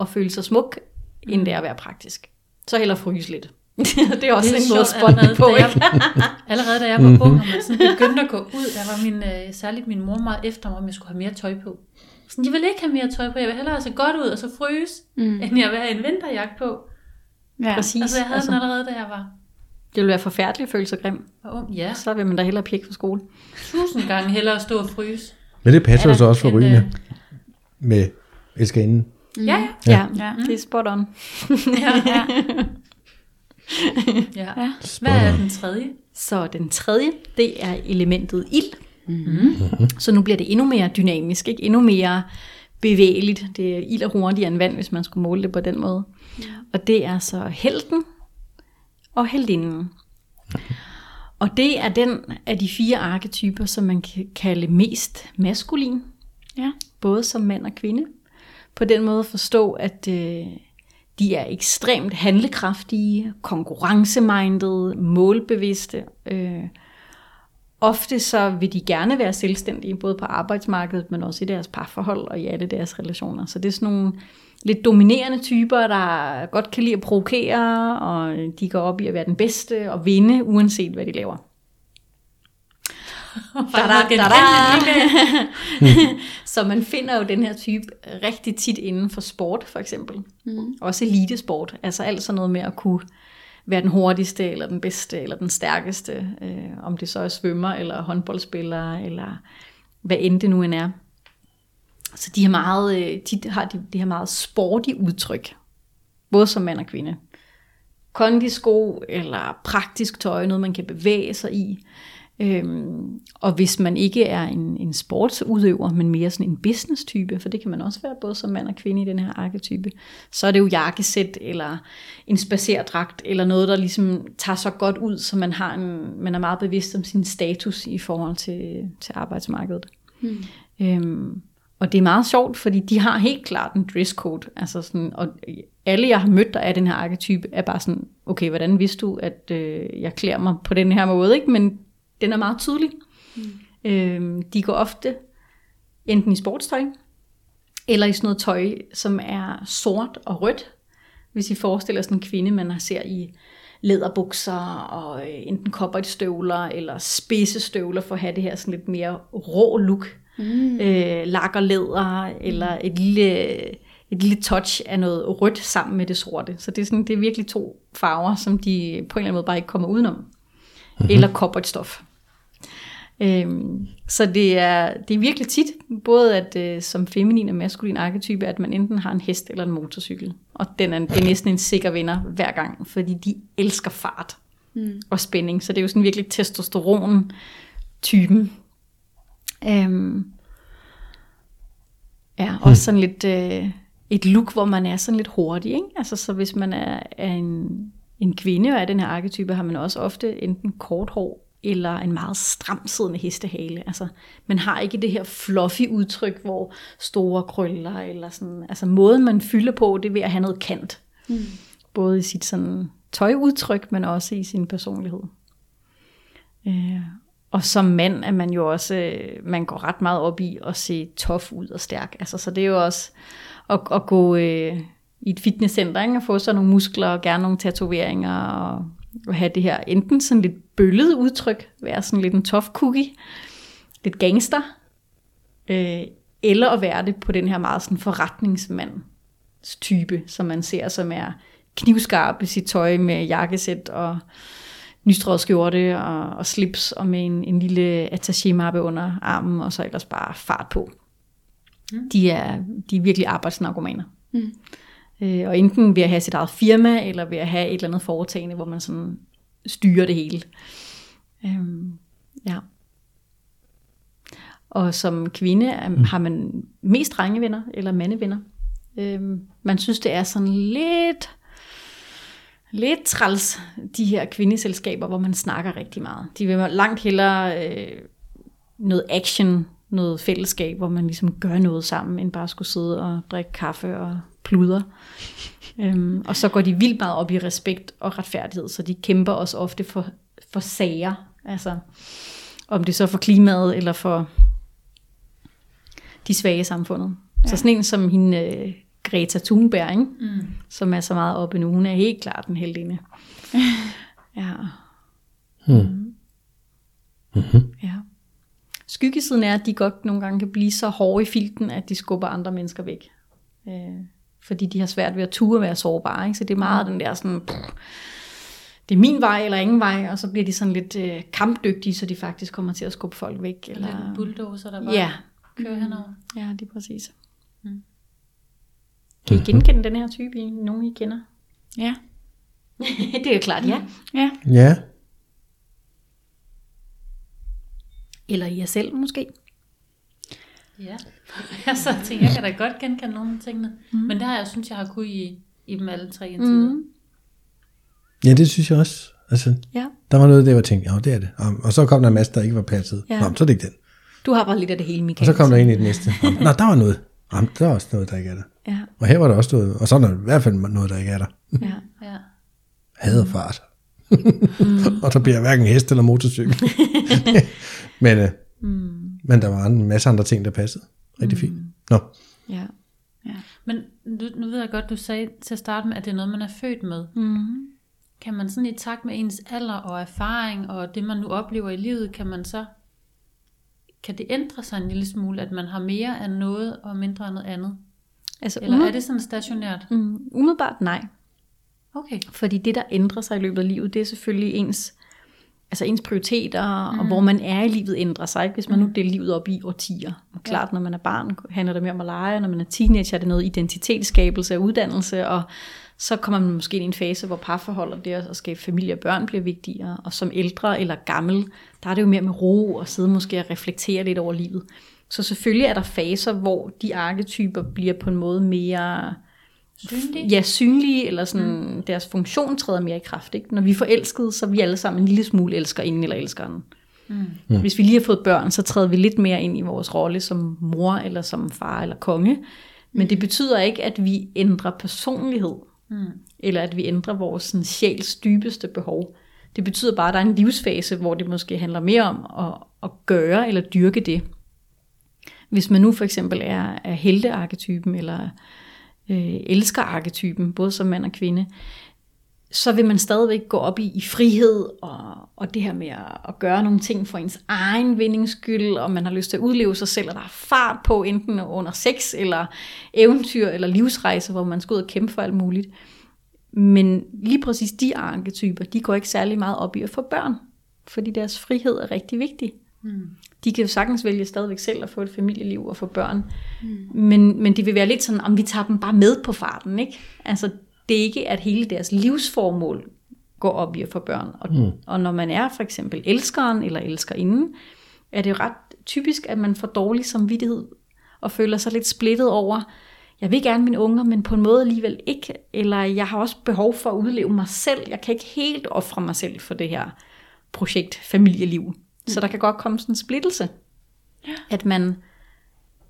at føle sig smuk, end det er at være praktisk. Så heller fryse lidt. <laughs> det er også Det er en måde at spotte på, da jeg-? <laughs> Allerede da jeg var ung, og man sådan <laughs> begyndte at gå ud, der var min, øh, særligt min mor meget efter mig, om jeg skulle have mere tøj på. Sådan, jeg vil ikke have mere tøj på, jeg vil hellere se godt ud og så fryse, Mm. end jeg vil have en vinterjakke på. Ja. Præcis. Altså jeg havde altså, den allerede, da jeg var, det vil være forfærdeligt at føle sig grim. var ung. Ja, Så vil man da hellere pjekke for skole. tusind gange hellere stå og fryse. Men det passer jo så også for end, rygende øh, med elskerinden. Ja, ja. Ja, Ja. det er spot on. ja. Ja. <laughs> ja. Ja. Hvad er den tredje? Så den tredje, det er elementet ild. Mm-hmm. Så nu bliver det endnu mere dynamisk, ikke? endnu mere bevægeligt. Det er ild er hurtigere end vand, hvis man skulle måle det på den måde. Og det er så helten og heldinden. Og det er den af de fire arketyper, som man kan kalde mest maskulin, Ja. både som mand og kvinde. På den måde forstå, at øh, de er ekstremt handlekraftige, konkurrencemindede, målbevidste. Øh, ofte så vil de gerne være selvstændige, både på arbejdsmarkedet, men også i deres parforhold og i alle deres relationer. Så det er sådan nogle lidt dominerende typer, der godt kan lide at provokere, og de går op i at være den bedste og vinde, uanset hvad de laver. Da, da, da, så man finder jo den her type rigtig tit inden for sport, for eksempel. Mm. Også elitesport. Altså alt sådan noget med at kunne være den hurtigste, eller den bedste, eller den stærkeste. Øh, om det så er svømmer, eller håndboldspiller, eller hvad end det nu end er. Så de har meget, øh, tit har de, de har meget sporty udtryk. Både som mand og kvinde. Kondisko, eller praktisk tøj, noget man kan bevæge sig i. Øhm, og hvis man ikke er en, en sportsudøver, men mere sådan en business-type, for det kan man også være både som mand og kvinde i den her arketype, så er det jo jakkesæt eller en spacerdragt, eller noget, der ligesom tager så godt ud, så man, har en, man er meget bevidst om sin status i forhold til, til arbejdsmarkedet. Mm. Øhm, og det er meget sjovt, fordi de har helt klart en dresscode. Altså sådan, og alle, jeg har mødt, der er den her arketype, er bare sådan, okay, hvordan vidste du, at øh, jeg klæder mig på den her måde? Ikke? Men den er meget tydelig. Mm. Øhm, de går ofte enten i sportstøj, eller i sådan noget tøj, som er sort og rødt. Hvis I forestiller sådan en kvinde, man ser i læderbukser og øh, enten støvler eller spidse støvler for at have det her sådan lidt mere rå look. Mm. Øh, lakker læder eller et lille, et lille touch af noget rødt sammen med det sorte. Så det er, sådan, det er virkelig to farver, som de på en eller anden måde bare ikke kommer udenom. Mm-hmm. Eller koppertstof. Øhm, så det er, det er virkelig tit, både at øh, som feminin og maskulin arketype, at man enten har en hest eller en motorcykel. Og den er, det er næsten en sikker vinder hver gang, fordi de elsker fart mm. og spænding. Så det er jo sådan virkelig testosteron-typen. Øhm, ja, også sådan lidt øh, et look, hvor man er sådan lidt hurtig. Ikke? Altså, så hvis man er, er en, en kvinde og er den her arketype, har man også ofte enten kort hår eller en meget stramsiddende hestehale. Altså, man har ikke det her fluffy udtryk, hvor store krøller, eller sådan, altså måden man fylder på, det er ved at have noget kant. Mm. Både i sit sådan tøjudtryk, men også i sin personlighed. Øh, og som mand er man jo også, øh, man går ret meget op i at se tof ud og stærk. Altså, så det er jo også at, at gå, øh, i et fitnesscenter, ikke? og få sådan nogle muskler og gerne nogle tatoveringer og, og have det her enten sådan lidt bøllet udtryk, være sådan lidt en tough cookie, lidt gangster, øh, eller at være det på den her meget sådan forretningsmand type, som man ser, som er knivskarp i sit tøj med jakkesæt og nystrøget skjorte og, og slips og med en, en lille attaché-mappe under armen, og så ellers bare fart på. Mm. De, er, de er virkelig arbejdsnarkomaner. Mm. Øh, og enten ved at have sit eget firma, eller ved at have et eller andet foretagende, hvor man sådan styrer det hele. Øhm, ja. Og som kvinde mm. har man mest drengevenner, eller mandevenner. Øhm, man synes, det er sådan lidt lidt træls, de her kvindeselskaber, hvor man snakker rigtig meget. De vil langt hellere øh, noget action, noget fællesskab, hvor man ligesom gør noget sammen, end bare skulle sidde og drikke kaffe og pluder. <laughs> øhm, og så går de vildt meget op i respekt og retfærdighed, så de kæmper også ofte for, for sager. Altså, om det så for klimaet eller for de svage i samfundet. Ja. Så sådan en som hende, øh, Greta Thunberg, ikke? Mm. som er så meget oppe nu. Hun er helt klart den heldinde. <laughs> ja. Hmm. Mm-hmm. ja. Skyggesiden er, at de godt nogle gange kan blive så hårde i filten, at de skubber andre mennesker væk. Øh, fordi de har svært ved at ture være sårbare. Ikke? Så det er meget den der sådan, pff, det er min vej eller ingen vej, og så bliver de sådan lidt øh, kampdygtige, så de faktisk kommer til at skubbe folk væk. Eller, eller en bulldozer, der bare ja. kører henover. Ja, det er præcis. Mm. Kan I genkende den her type i nogen, I kender? Ja. <laughs> det er jo klart, ja. Ja. Ja. Eller I jer selv måske. Ja, altså, <laughs> jeg tænker, jeg kan da godt genkende nogle af tingene. Mm. Men det har jeg synes, jeg har kunnet i, i dem alle tre indtil mm. Ja, det synes jeg også. Altså, Ja. der var noget, der var tænkt, ja, det er det. Og, og så kom der en masse, der ikke var passet. Ja. Nå, så er det ikke den. Du har bare lidt af det hele, Og Michael. så kom der en i det næste. Nå, der var noget. Nå, der var også noget, der ikke er der. Ja, Og her var der også noget. Og så er der i hvert fald noget, der ikke er der. ja. Ja. Hader fart. <laughs> og der bliver hverken hest eller motorcykel. <laughs> men, øh, Mm. men der var en masse andre ting, der passede. Rigtig fint. Nå, ja. Men nu, nu ved jeg godt, du sagde til at starte med, at det er noget, man er født med. Mm. Kan man sådan i takt med ens alder og erfaring og det, man nu oplever i livet, kan man så kan det ændre sig en lille smule, at man har mere af noget og mindre af noget andet? Altså, Eller er det sådan stationært? mm, umiddelbart nej. Okay. Fordi det, der ændrer sig i løbet af livet, det er selvfølgelig ens, altså ens prioriteter, mm. og hvor man er i livet ændrer sig. Ikke? Hvis man nu deler livet op i årtier. Og klart, når man er barn, handler det mere om at lege, når man er teenager, er det noget identitetsskabelse og uddannelse, og så kommer man måske ind i en fase, hvor parforhold og det at skabe familie og børn bliver vigtigere, og som ældre eller gammel, der er det jo mere med ro og sidde måske og reflektere lidt over livet. Så selvfølgelig er der faser, hvor de arketyper bliver på en måde mere Synlige? ja, synlige, eller sådan, mm. deres funktion træder mere i kraft. Ikke? Når vi er forelskede, så er vi alle sammen en lille smule elsker inden eller elskeren. Mm. Hvis vi lige har fået børn, så træder vi lidt mere ind i vores rolle som mor, eller som far, eller konge. Men det betyder ikke, at vi ændrer personlighed, mm. eller at vi ændrer vores sådan, sjæls dybeste behov. Det betyder bare, at der er en livsfase, hvor det måske handler mere om at, at gøre eller dyrke det. Hvis man nu for eksempel er, er heltearketypen, eller øh, elsker arketypen, både som mand og kvinde, så vil man stadigvæk gå op i, i frihed og, og det her med at, at gøre nogle ting for ens egen vindings skyld, og man har lyst til at udleve sig selv, og der er fart på enten under sex eller eventyr eller livsrejse, hvor man skal ud og kæmpe for alt muligt. Men lige præcis de arketyper, de går ikke særlig meget op i at få børn, fordi deres frihed er rigtig vigtig. Mm. De kan jo sagtens vælge stadigvæk selv at få et familieliv og få børn, mm. men, men det vil være lidt sådan, om vi tager dem bare med på farten. Ikke? Altså, det er ikke, at hele deres livsformål går op i at få børn. Og, mm. og når man er for eksempel elskeren eller elskerinden, er det jo ret typisk, at man får dårlig samvittighed og føler sig lidt splittet over, jeg vil gerne mine unger, men på en måde alligevel ikke, eller jeg har også behov for at udleve mig selv. Jeg kan ikke helt ofre mig selv for det her projekt familieliv. Så der kan godt komme sådan en splittelse. Ja. At man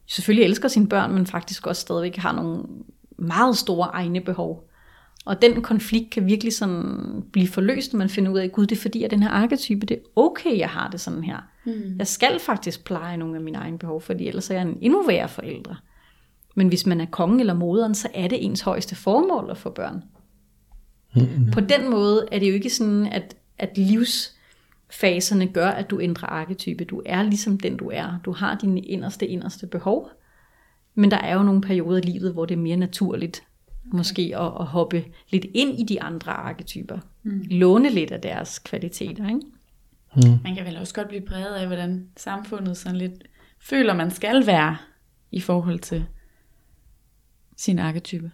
selvfølgelig elsker sine børn, men faktisk også stadigvæk har nogle meget store egne behov. Og den konflikt kan virkelig sådan blive forløst, når man finder ud af, at gud, det er fordi, at den her arketype, det er okay, jeg har det sådan her. Mm. Jeg skal faktisk pleje nogle af mine egne behov, fordi ellers er jeg en endnu værre forældre. Men hvis man er kongen eller moderen, så er det ens højeste formål at få børn. Mm. På den måde er det jo ikke sådan, at, at livsfaserne gør, at du ændrer arketype. Du er ligesom den, du er. Du har dine inderste, inderste behov. Men der er jo nogle perioder i livet, hvor det er mere naturligt okay. måske at, at hoppe lidt ind i de andre arketyper. Mm. Låne lidt af deres kvaliteter. Ikke? Mm. Man kan vel også godt blive præget af, hvordan samfundet sådan lidt føler, man skal være i forhold til sin arketype,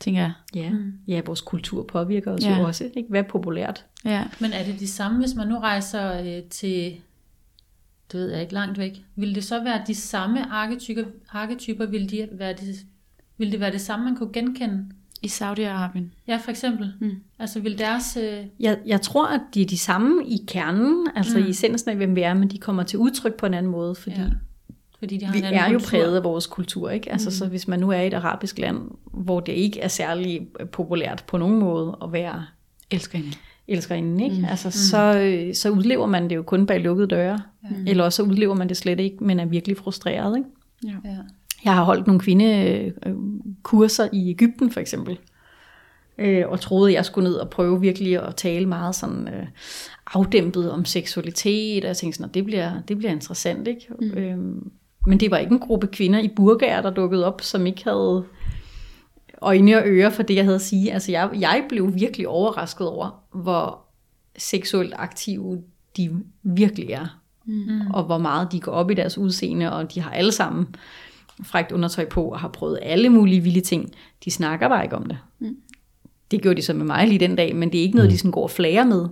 tænker jeg. Ja, mm. ja vores kultur påvirker os ja. jo også. Ikke? Hvad er populært? Ja. Men er det de samme, hvis man nu rejser øh, til, det ved jeg ikke, langt væk, vil det så være de samme arketyper, arketyper vil, de være de, vil det være det samme, man kunne genkende? I Saudi-Arabien? Ja, for eksempel. Mm. Altså vil deres... Øh... Jeg, jeg tror, at de er de samme i kernen, altså mm. i essensen af, hvem vi er, men de kommer til udtryk på en anden måde, fordi ja. Fordi de har vi er jo præget af vores kultur, ikke? Altså, mm. så hvis man nu er i et arabisk land, hvor det ikke er særlig populært på nogen måde at være elskerinde, elskerinde ikke? Mm. Altså, mm. Så, så udlever man det jo kun bag lukkede døre, mm. eller også så udlever man det slet ikke, men er virkelig frustreret, ikke? Ja. ja. Jeg har holdt nogle kvindekurser i Ægypten for eksempel, øh, og troede, jeg skulle ned og prøve virkelig at tale meget sådan øh, afdæmpet om seksualitet, og jeg tænkte sådan, det bliver, det bliver interessant, ikke? Mm. Øhm, men det var ikke en gruppe kvinder i burgaer, der dukkede op, som ikke havde øjne og ører for det, jeg havde at sige. Altså jeg, jeg blev virkelig overrasket over, hvor seksuelt aktive de virkelig er. Mm. Og hvor meget de går op i deres udseende, og de har alle sammen frækt undertøj på, og har prøvet alle mulige vilde ting. De snakker bare ikke om det. Mm. Det gjorde de så med mig lige den dag, men det er ikke noget, mm. de sådan går og flager med.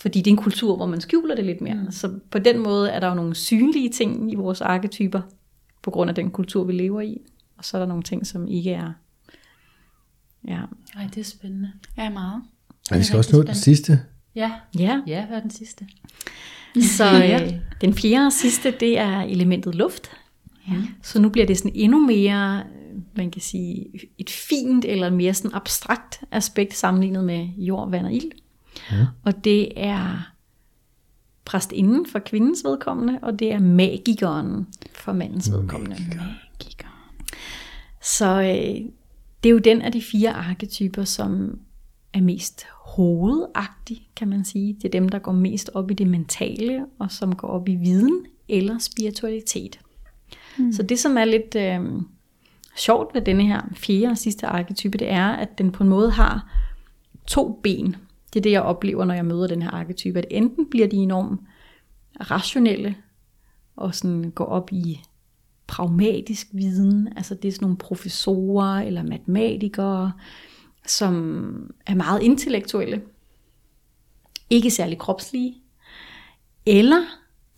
Fordi det er en kultur, hvor man skjuler det lidt mere. Mm. Så på den måde er der jo nogle synlige ting i vores arketyper, på grund af den kultur, vi lever i. Og så er der nogle ting, som ikke er. Ja. Ej, det er spændende. Ja, meget. Og vi skal også nå den sidste. Ja. Ja. Ja, hvad er den sidste? Så ja. <laughs> Øh, den fjerde og sidste, det er elementet luft. Ja. Så nu bliver det sådan endnu mere, man kan sige, et fint eller mere sådan abstrakt aspekt sammenlignet med jord, vand og ild. Ja. Og det er præstinden for kvindens vedkommende, og det er magikeren for mandens vedkommende. Magiker. Så øh, det er jo den af de fire arketyper, som er mest hovedagtig, kan man sige. Det er dem, der går mest op i det mentale, og som går op i viden eller spiritualitet. Mm. Så det, som er lidt øh, sjovt ved denne her fjerde og sidste arketype, det er, at den på en måde har to ben. Det er det, jeg oplever, når jeg møder den her arketype. At enten bliver de enormt rationelle, og sådan går op i pragmatisk viden. Altså det er sådan nogle professorer eller matematikere, som er meget intellektuelle. Ikke særlig kropslige. Eller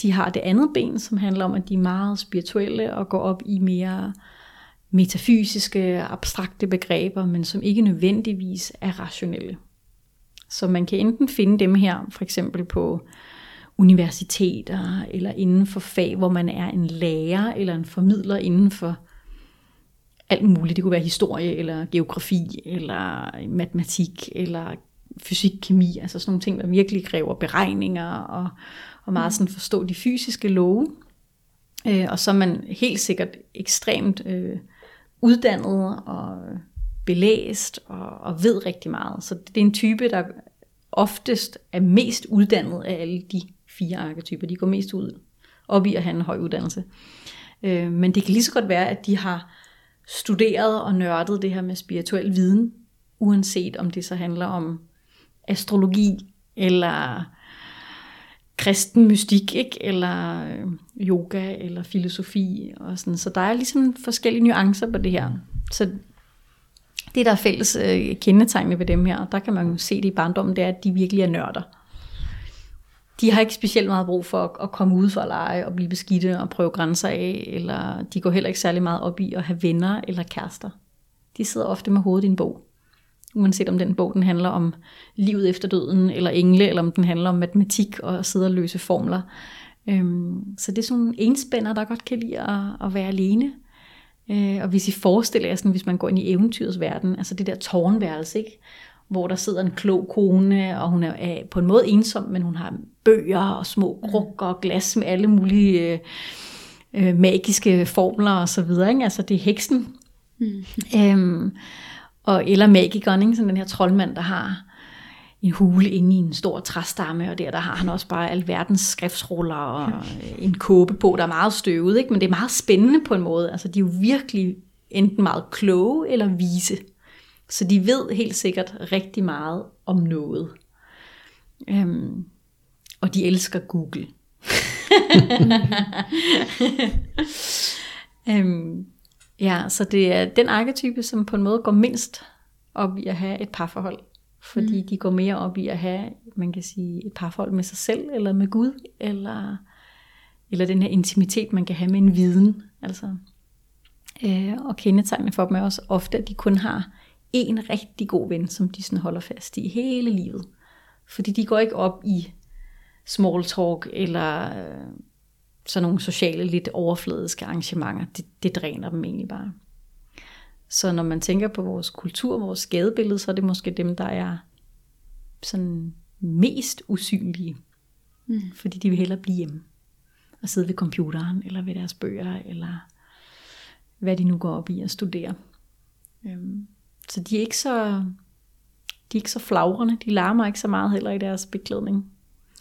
de har det andet ben, som handler om, at de er meget spirituelle og går op i mere metafysiske, abstrakte begreber, men som ikke nødvendigvis er rationelle. Så man kan enten finde dem her, for eksempel på universiteter, eller inden for fag, hvor man er en lærer, eller en formidler inden for alt muligt. Det kunne være historie, eller geografi, eller matematik, eller fysik, kemi, altså sådan nogle ting, der virkelig kræver beregninger, og, og meget sådan forstå de fysiske love. Øh, og så er man helt sikkert ekstremt øh, uddannet og belæst og, og ved rigtig meget. Så det er en type, der oftest er mest uddannet af alle de fire arketyper. De går mest ud op i at have en høj uddannelse. Øh, men det kan lige så godt være, at de har studeret og nørdet det her med spirituel viden, uanset om det så handler om astrologi, eller kristen mystik, ikke? eller øh, yoga, eller filosofi. Og sådan. Så der er ligesom forskellige nuancer på det her. Så det, der er fælles øh, kendetegnende ved dem her, der kan man jo se det i barndommen, det er, at de virkelig er nørder. De har ikke specielt meget brug for at, at komme ud for at lege og blive beskidte og prøve grænser af, eller de går heller ikke særlig meget op i at have venner eller kærester. De sidder ofte med hovedet i en bog. Uanset om den bog den handler om livet efter døden, eller engle, eller om den handler om matematik og at sidde og løse formler. Øhm, så det er sådan en enspænder, der godt kan lide at, at være alene. Øh, og hvis I forestiller jer, sådan, hvis man går ind i eventyrets verden, altså det der tårnværelse, ikke? hvor der sidder en klog kone, og hun er på en måde ensom, men hun har bøger og små mm. krukker og glas med alle mulige øh, øh, magiske formler og så videre. Ikke? Altså det er heksen, Mm. Øhm, og, eller magikeren, ikke? Sådan den her troldmand, der har en hule inde i en stor træstamme, og der, der har han også bare alverdens skriftsruller og en kåbe på, der er meget støvet, ikke? men det er meget spændende på en måde. Altså, de er jo virkelig enten meget kloge eller vise. Så de ved helt sikkert rigtig meget om noget. Øhm, og de elsker Google. <laughs> øhm, ja, så det er den arketype, som på en måde går mindst op i at have et parforhold. Fordi mm. de går mere op i at have, man kan sige, et parforhold med sig selv, eller med Gud, eller, eller den her intimitet, man kan have med en viden. Altså, øh, og kendetegnene for dem er også ofte, at de kun har en rigtig god ven, som de sådan holder fast i hele livet. Fordi de går ikke op i small talk, eller øh, sådan nogle sociale, lidt overfladiske arrangementer. Det, det dræner dem egentlig bare. Så når man tænker på vores kultur, vores gadebillede, så er det måske dem, der er sådan mest usynlige. Mm. Fordi de vil hellere blive hjemme og sidde ved computeren, eller ved deres bøger, eller hvad de nu går op i at studere. Øhm, så de er ikke så, de er ikke så flagrende, de larmer ikke så meget heller i deres beklædning.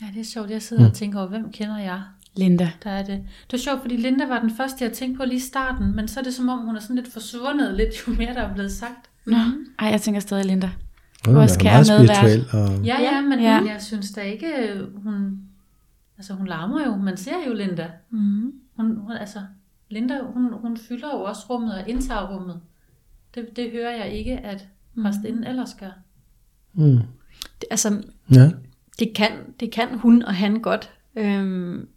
Ja, det er sjovt. Jeg sidder mm. og tænker over, hvem kender jeg? Linda. Der er det. Det var sjovt, fordi Linda var den første, jeg tænkte på lige i starten, men så er det som om, hun er sådan lidt forsvundet lidt, jo mere der er blevet sagt. Nå, ej, jeg tænker stadig Linda. Hun er kære meget spirituel. Og, Ja, ja, men Ja. ja. jeg synes da ikke, hun... Altså, hun larmer jo. Man ser jo Linda. Mm. Hun, hun, altså, Linda, hun, hun fylder jo også rummet og indtager rummet. Det, det hører jeg ikke, at præstinden ellers gør. mm, Det, altså, ja. det kan, det kan hun og han godt. Øhm,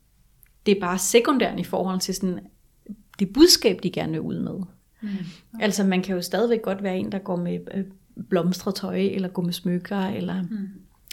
det er bare sekundært i forhold til sådan, det budskab, de gerne vil ud med. Mm. Okay. Altså man kan jo stadigvæk godt være en, der går med øh, blomstret tøj, eller går med smykker, eller... Mm.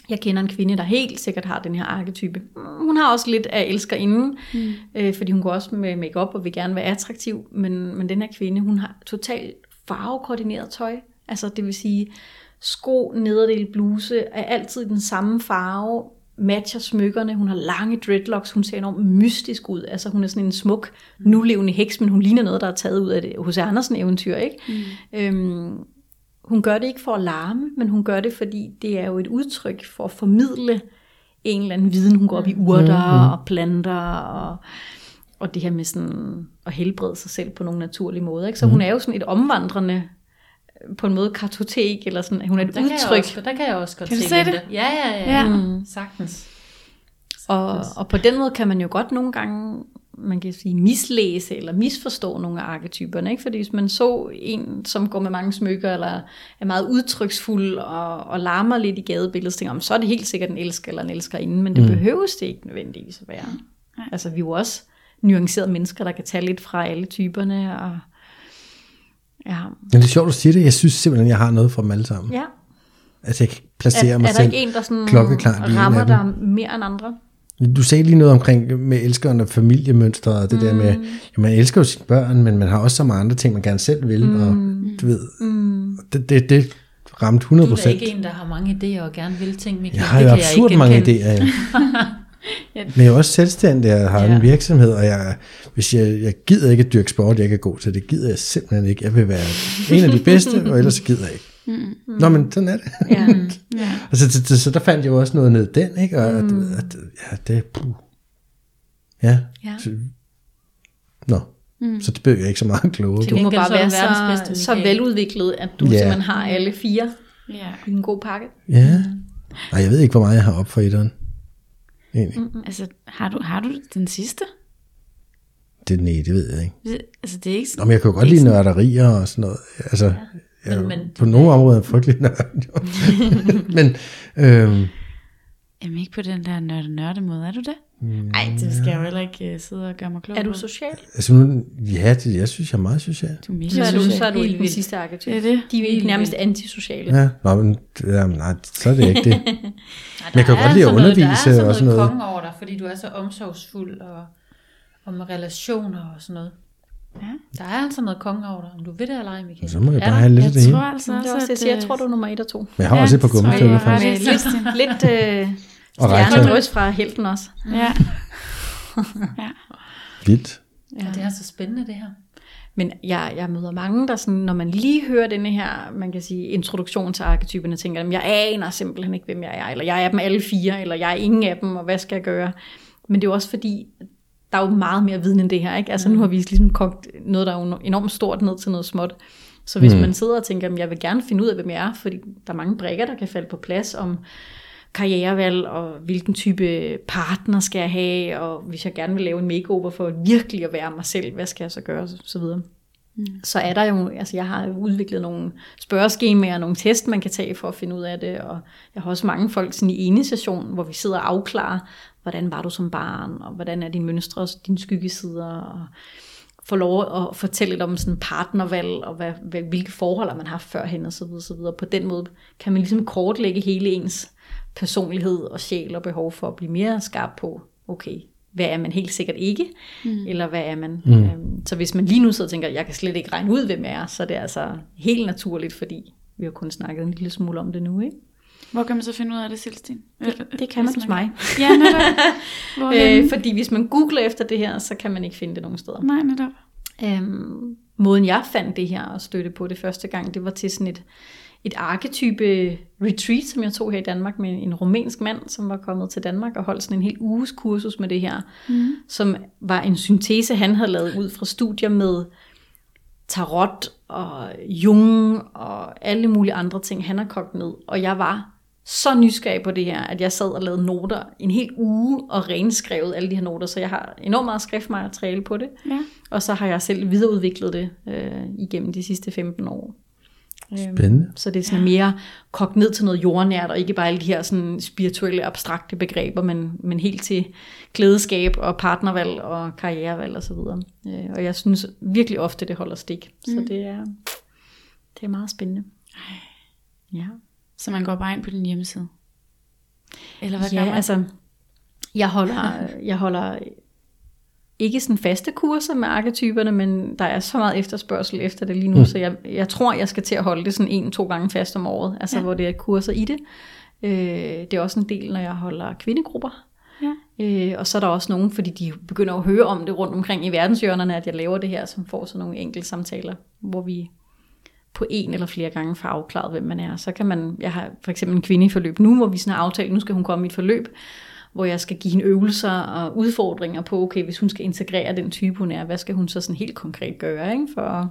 Jeg kender en kvinde, der helt sikkert har den her arketype. Hun har også lidt af elskerinden, mm. øh, fordi hun går også med makeup og vil gerne være attraktiv, men, men den her kvinde, hun har totalt farvekoordineret tøj. Altså det vil sige, sko, nederdel, bluse er altid den samme farve, matcher smykkerne, hun har lange dreadlocks, hun ser enormt mystisk ud, altså hun er sådan en smuk, nulevende heks, men hun ligner noget, der er taget ud af det hos Andersen eventyr, ikke? Mm. Øhm, hun gør det ikke for at larme, men hun gør det, fordi det er jo et udtryk for at formidle en eller anden viden. Hun går op i urter mm. og planter og, og det her med sådan at helbrede sig selv på nogle naturlige måder. Ikke? Så hun er jo sådan et omvandrende på en måde kartotek, eller sådan, hun er et Der kan, jeg udtryk. også, der kan jeg også godt Kan du se det? Linda. Ja, ja, ja. Ja. ja. Mm. Sagtens. Og, og på den måde kan man jo godt nogle gange, man kan sige, mislæse eller misforstå nogle af arketyperne. Ikke? Fordi hvis man så en, som går med mange smykker, eller er meget udtryksfuld og, og larmer lidt i gadebilledet, så tænker man, så er det helt sikkert en elsker eller en elskerinde, men det mm. behøves det ikke nødvendigvis at være. Altså vi er jo også nuancerede mennesker, der kan tage lidt fra alle typerne. Og, ja. Men det er sjovt, du siger det. Jeg synes simpelthen, jeg har noget fra dem alle sammen. ja. Altså, jeg kan placere Er, mig er der selv. ikke en, der sådan klokkeklart rammer dig mere end andre? Du sagde lige noget omkring med elskeren og familiemønstre, og det mm. der med, at man elsker jo sine børn, men man har også så mange andre ting, man gerne selv vil, mm. og du ved, mm. det, det, det ramte 100 Du er ikke en, der har mange idéer og gerne vil ting, Michael. Jeg har det jo absurd mange idéer, ja. <laughs> Men jeg er også selvstændig, jeg har ja. Ja. en virksomhed, og jeg, hvis jeg, jeg gider ikke at dyrke sport, jeg ikke er god til, det gider jeg simpelthen ikke. Jeg vil være en af de bedste, og ellers så gider jeg ikke. Mm. Nå, men sådan er det. Ja. <laughs> Ja. Og så, så, så, der fandt jeg jo også noget ned i den, ikke? Og mm. at, at, ja, det puh. Ja. Ja. Så, nå, mm. så det blev jeg ikke så meget klogere. Du må bare være så, bedste, så veludviklet, at du Ja. yeah. simpelthen har alle fire ja. i en god pakke. Ja. Nej, jeg ved ikke, hvor meget jeg har op for etteren. Egentlig. Mm. Altså, har du, har du den sidste? Det, nej, det ved jeg ikke. Det- Altså, det er ikke Nå, men jeg kan jo godt lide nørderier og sådan noget. Altså, ja. jeg, Men- på nogle områder er frygtelig nørd. <laughs> men, øhm, Jamen ikke på den der nørde nørde måde, er du det? Nej, det skal jeg jo heller ikke uh, sidde og gøre mig klog Er du social? altså nu, ja, det, jeg synes, jeg er meget social. Du er mega Så er du, social. så er du Helt i den sidste arketyp. Det er det. De er Helt nærmest antisociale. Ja, nå, men, ja, men nej, så er det ikke det. <laughs> Nej, Men jeg kan godt lide at sådan noget- undervise Der er og sådan sådan noget noget. konge over dig, fordi du er så omsorgsfuld og, og med relationer og sådan noget. Ja. Der er altså noget konge over dig, om du ved det eller ej, Michael. Så må jeg bare have lidt af det Jeg tror altså Det også, er også at, jeg siger. Jeg øh, tror, du er nummer et og to. Men jeg har Ja, også et par gummistøvler faktisk. lidt, lidt øh, Og stjerne regntøj. drys fra helten også. Ja. <laughs> ja. Vildt. Ja, det er så spændende det her. Men jeg, jeg møder mange, der sådan, når man lige hører denne her, man kan sige, introduktion til arketyperne, tænker, at jeg aner simpelthen ikke, hvem jeg er, eller jeg er dem alle fire, eller jeg er ingen af dem, og hvad skal jeg gøre? Men det er jo også fordi, der er jo meget mere viden end det her, ikke? Altså nu har vi ligesom kogt noget, der er jo enormt stort ned til noget småt. Så hvis mm. man sidder og tænker, at jeg vil gerne finde ud af, hvem jeg er, fordi der er mange brækker, der kan falde på plads om karrierevalg, og hvilken type partner skal jeg have, og hvis jeg gerne vil lave en makeover for virkelig at være mig selv, hvad skal jeg så gøre, og så videre. Mm. Så er der jo, altså jeg har udviklet nogle spørgeskemaer, nogle test, man kan tage for at finde ud af det, og jeg har også mange folk sådan i ene session, hvor vi sidder og afklarer, hvordan var du som barn, og hvordan er dine mønstre og dine skyggesider, og få lov at fortælle lidt om sådan partnervalg, og hvad, hvad, hvilke forhold man har haft førhen, og så videre, så videre. På den måde kan man ligesom kortlægge hele ens personlighed og sjæl og behov for at blive mere skarp på, okay, hvad er man helt sikkert ikke, mm. eller hvad er man. Mm. Øhm, så hvis man lige nu sidder og tænker, jeg kan slet ikke regne ud, hvem jeg er, så er det altså helt naturligt, fordi vi har kun snakket en lille smule om det nu, ikke? Hvor kan man så finde ud af det, Silstin? Det, det kan man hos mig. <laughs> Ja, netop. <laughs> øh, fordi hvis man googler efter det her, så kan man ikke finde det nogen steder. Nej, netop. Øhm, måden jeg fandt det her og støtte på det første gang, det var til sådan et, et arketype retreat, som jeg tog her i Danmark med en rumænsk mand, som var kommet til Danmark og holdt sådan en hel uges kursus med det her, mm. som var en syntese, han havde lavet ud fra studier med tarot og Jung og alle mulige andre ting, han har kogt ned. Og jeg var så nysgerrig på det her, at jeg sad og lavede noter en hel uge og renskrevet alle de her noter, så jeg har enormt meget skriftmateriale på det. Ja. Og så har jeg selv videreudviklet det øh, igennem de sidste 15 år. Øhm, Spændende. Så det er sådan mere kogt ned til noget jordnært, og ikke bare alle de her sådan spirituelle, abstrakte begreber, men, men helt til glædeskab og partnervalg og karrierevalg osv. Og, øh, og jeg synes virkelig ofte, det holder stik. Mm. Så det er, det er meget spændende. Ja. Så man går bare ind på din hjemmeside? Eller hvad ja, gør man? altså, jeg holder, jeg holder ikke sådan faste kurser med arketyperne, men der er så meget efterspørgsel efter det lige nu, mm. så jeg, jeg tror, jeg skal til at holde det sådan en-to gange fast om året, altså ja. hvor det er kurser i det. Øh, det er også en del, når jeg holder kvindegrupper. Ja. Øh, og så er der også nogen, fordi de begynder at høre om det rundt omkring i verdenshjørnerne, at jeg laver det her, som får sådan nogle enkelte samtaler, hvor vi på en eller flere gange får afklaret, hvem man er. Så kan man, jeg har for eksempel en kvinde i forløb nu, hvor vi sådan har aftalt, nu skal hun komme i et forløb, hvor jeg skal give hende øvelser og udfordringer på, okay, hvis hun skal integrere den type, hun er, hvad skal hun så sådan helt konkret gøre, ikke, for at,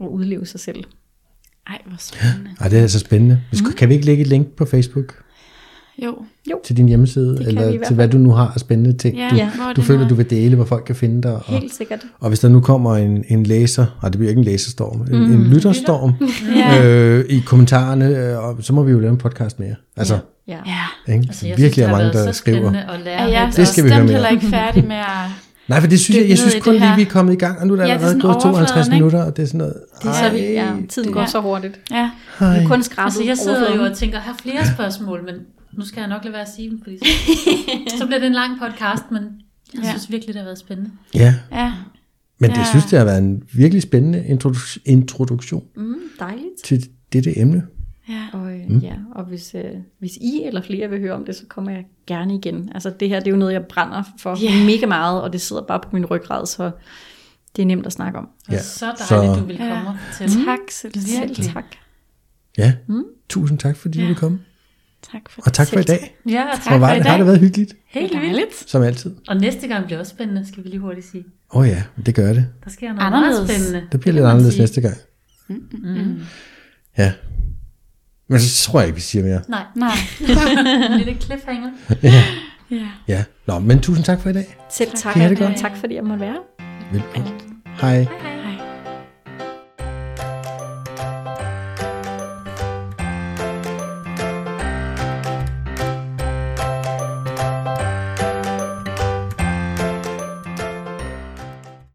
at udleve sig selv. Ej, hvor spændende. Ej, det er så spændende. Vi skal, Kan vi ikke lægge et link på Facebook Jo. til din hjemmeside, i eller til hvad du nu har af spændende ting, Ja, du, ja. Er du det føler, noget? du vil dele, hvor folk kan finde dig. Og, Helt sikkert. og hvis der nu kommer en, en læser, og det bliver ikke en læserstorm, en, Mm. en lytterstorm <laughs> Ja. øh, i kommentarerne, øh, og så må vi jo lave en podcast mere. Altså, Ja. Ja. ikke? Altså, jeg virkelig synes, er det har mange, der så skriver. at lære. Er jeg lidt Det skal vi høre mere heller om. ikke færdig med at... <laughs> Nej, for det synes jeg, jeg synes kun det lige, vi er kommet i gang, og nu er der Ja, det er allerede sådan gået 52 overfladen, ikke? minutter, og det er sådan noget. Det er så vi, ja, tiden Ja. går så hurtigt. Ja, Vi er kun skrabet Altså, jeg sidder jo og tænker, jeg har flere spørgsmål, men nu skal jeg nok lade være at sige dem, fordi så, <laughs> så bliver det en lang podcast, men jeg Ja. synes virkelig, det har været spændende. Ja, ja. men det Ja. synes jeg har været en virkelig spændende introdu- introduktion Mm, dejligt. til dette emne. ja. Og, øh, mm. ja, og hvis, øh, hvis I eller flere vil høre om det, så kommer jeg gerne igen. Altså det her, det er jo noget, jeg brænder for yeah. mega meget, og det sidder bare på min ryggrad, så det er nemt at snakke om. Og Ja, så dejligt, så- du vil komme Ja. og fortælle. Tak. Selv tak. Ja, Mm. tusind tak, fordi du Ja. ville komme. Tak for Og tak for i dag. Ja, Hvor tak var for i det, dag. har det været hyggeligt, Helt vildt. Som altid. Og næste gang bliver også spændende, skal vi lige hurtigt sige. Åh oh ja, det gør det. Der sker noget Anderledes. meget spændende. Det bliver lidt anderledes sige. næste gang. Mm. Ja. Men så tror jeg ikke, vi siger mere. Nej, Nej. <laughs> en lille cliffhanger. Ja. Ja. ja. Nå, men tusind tak for i dag. Selv tak. Kan I have det godt? Tak fordi jeg måtte være. Velkommen. Hej. Hej hej.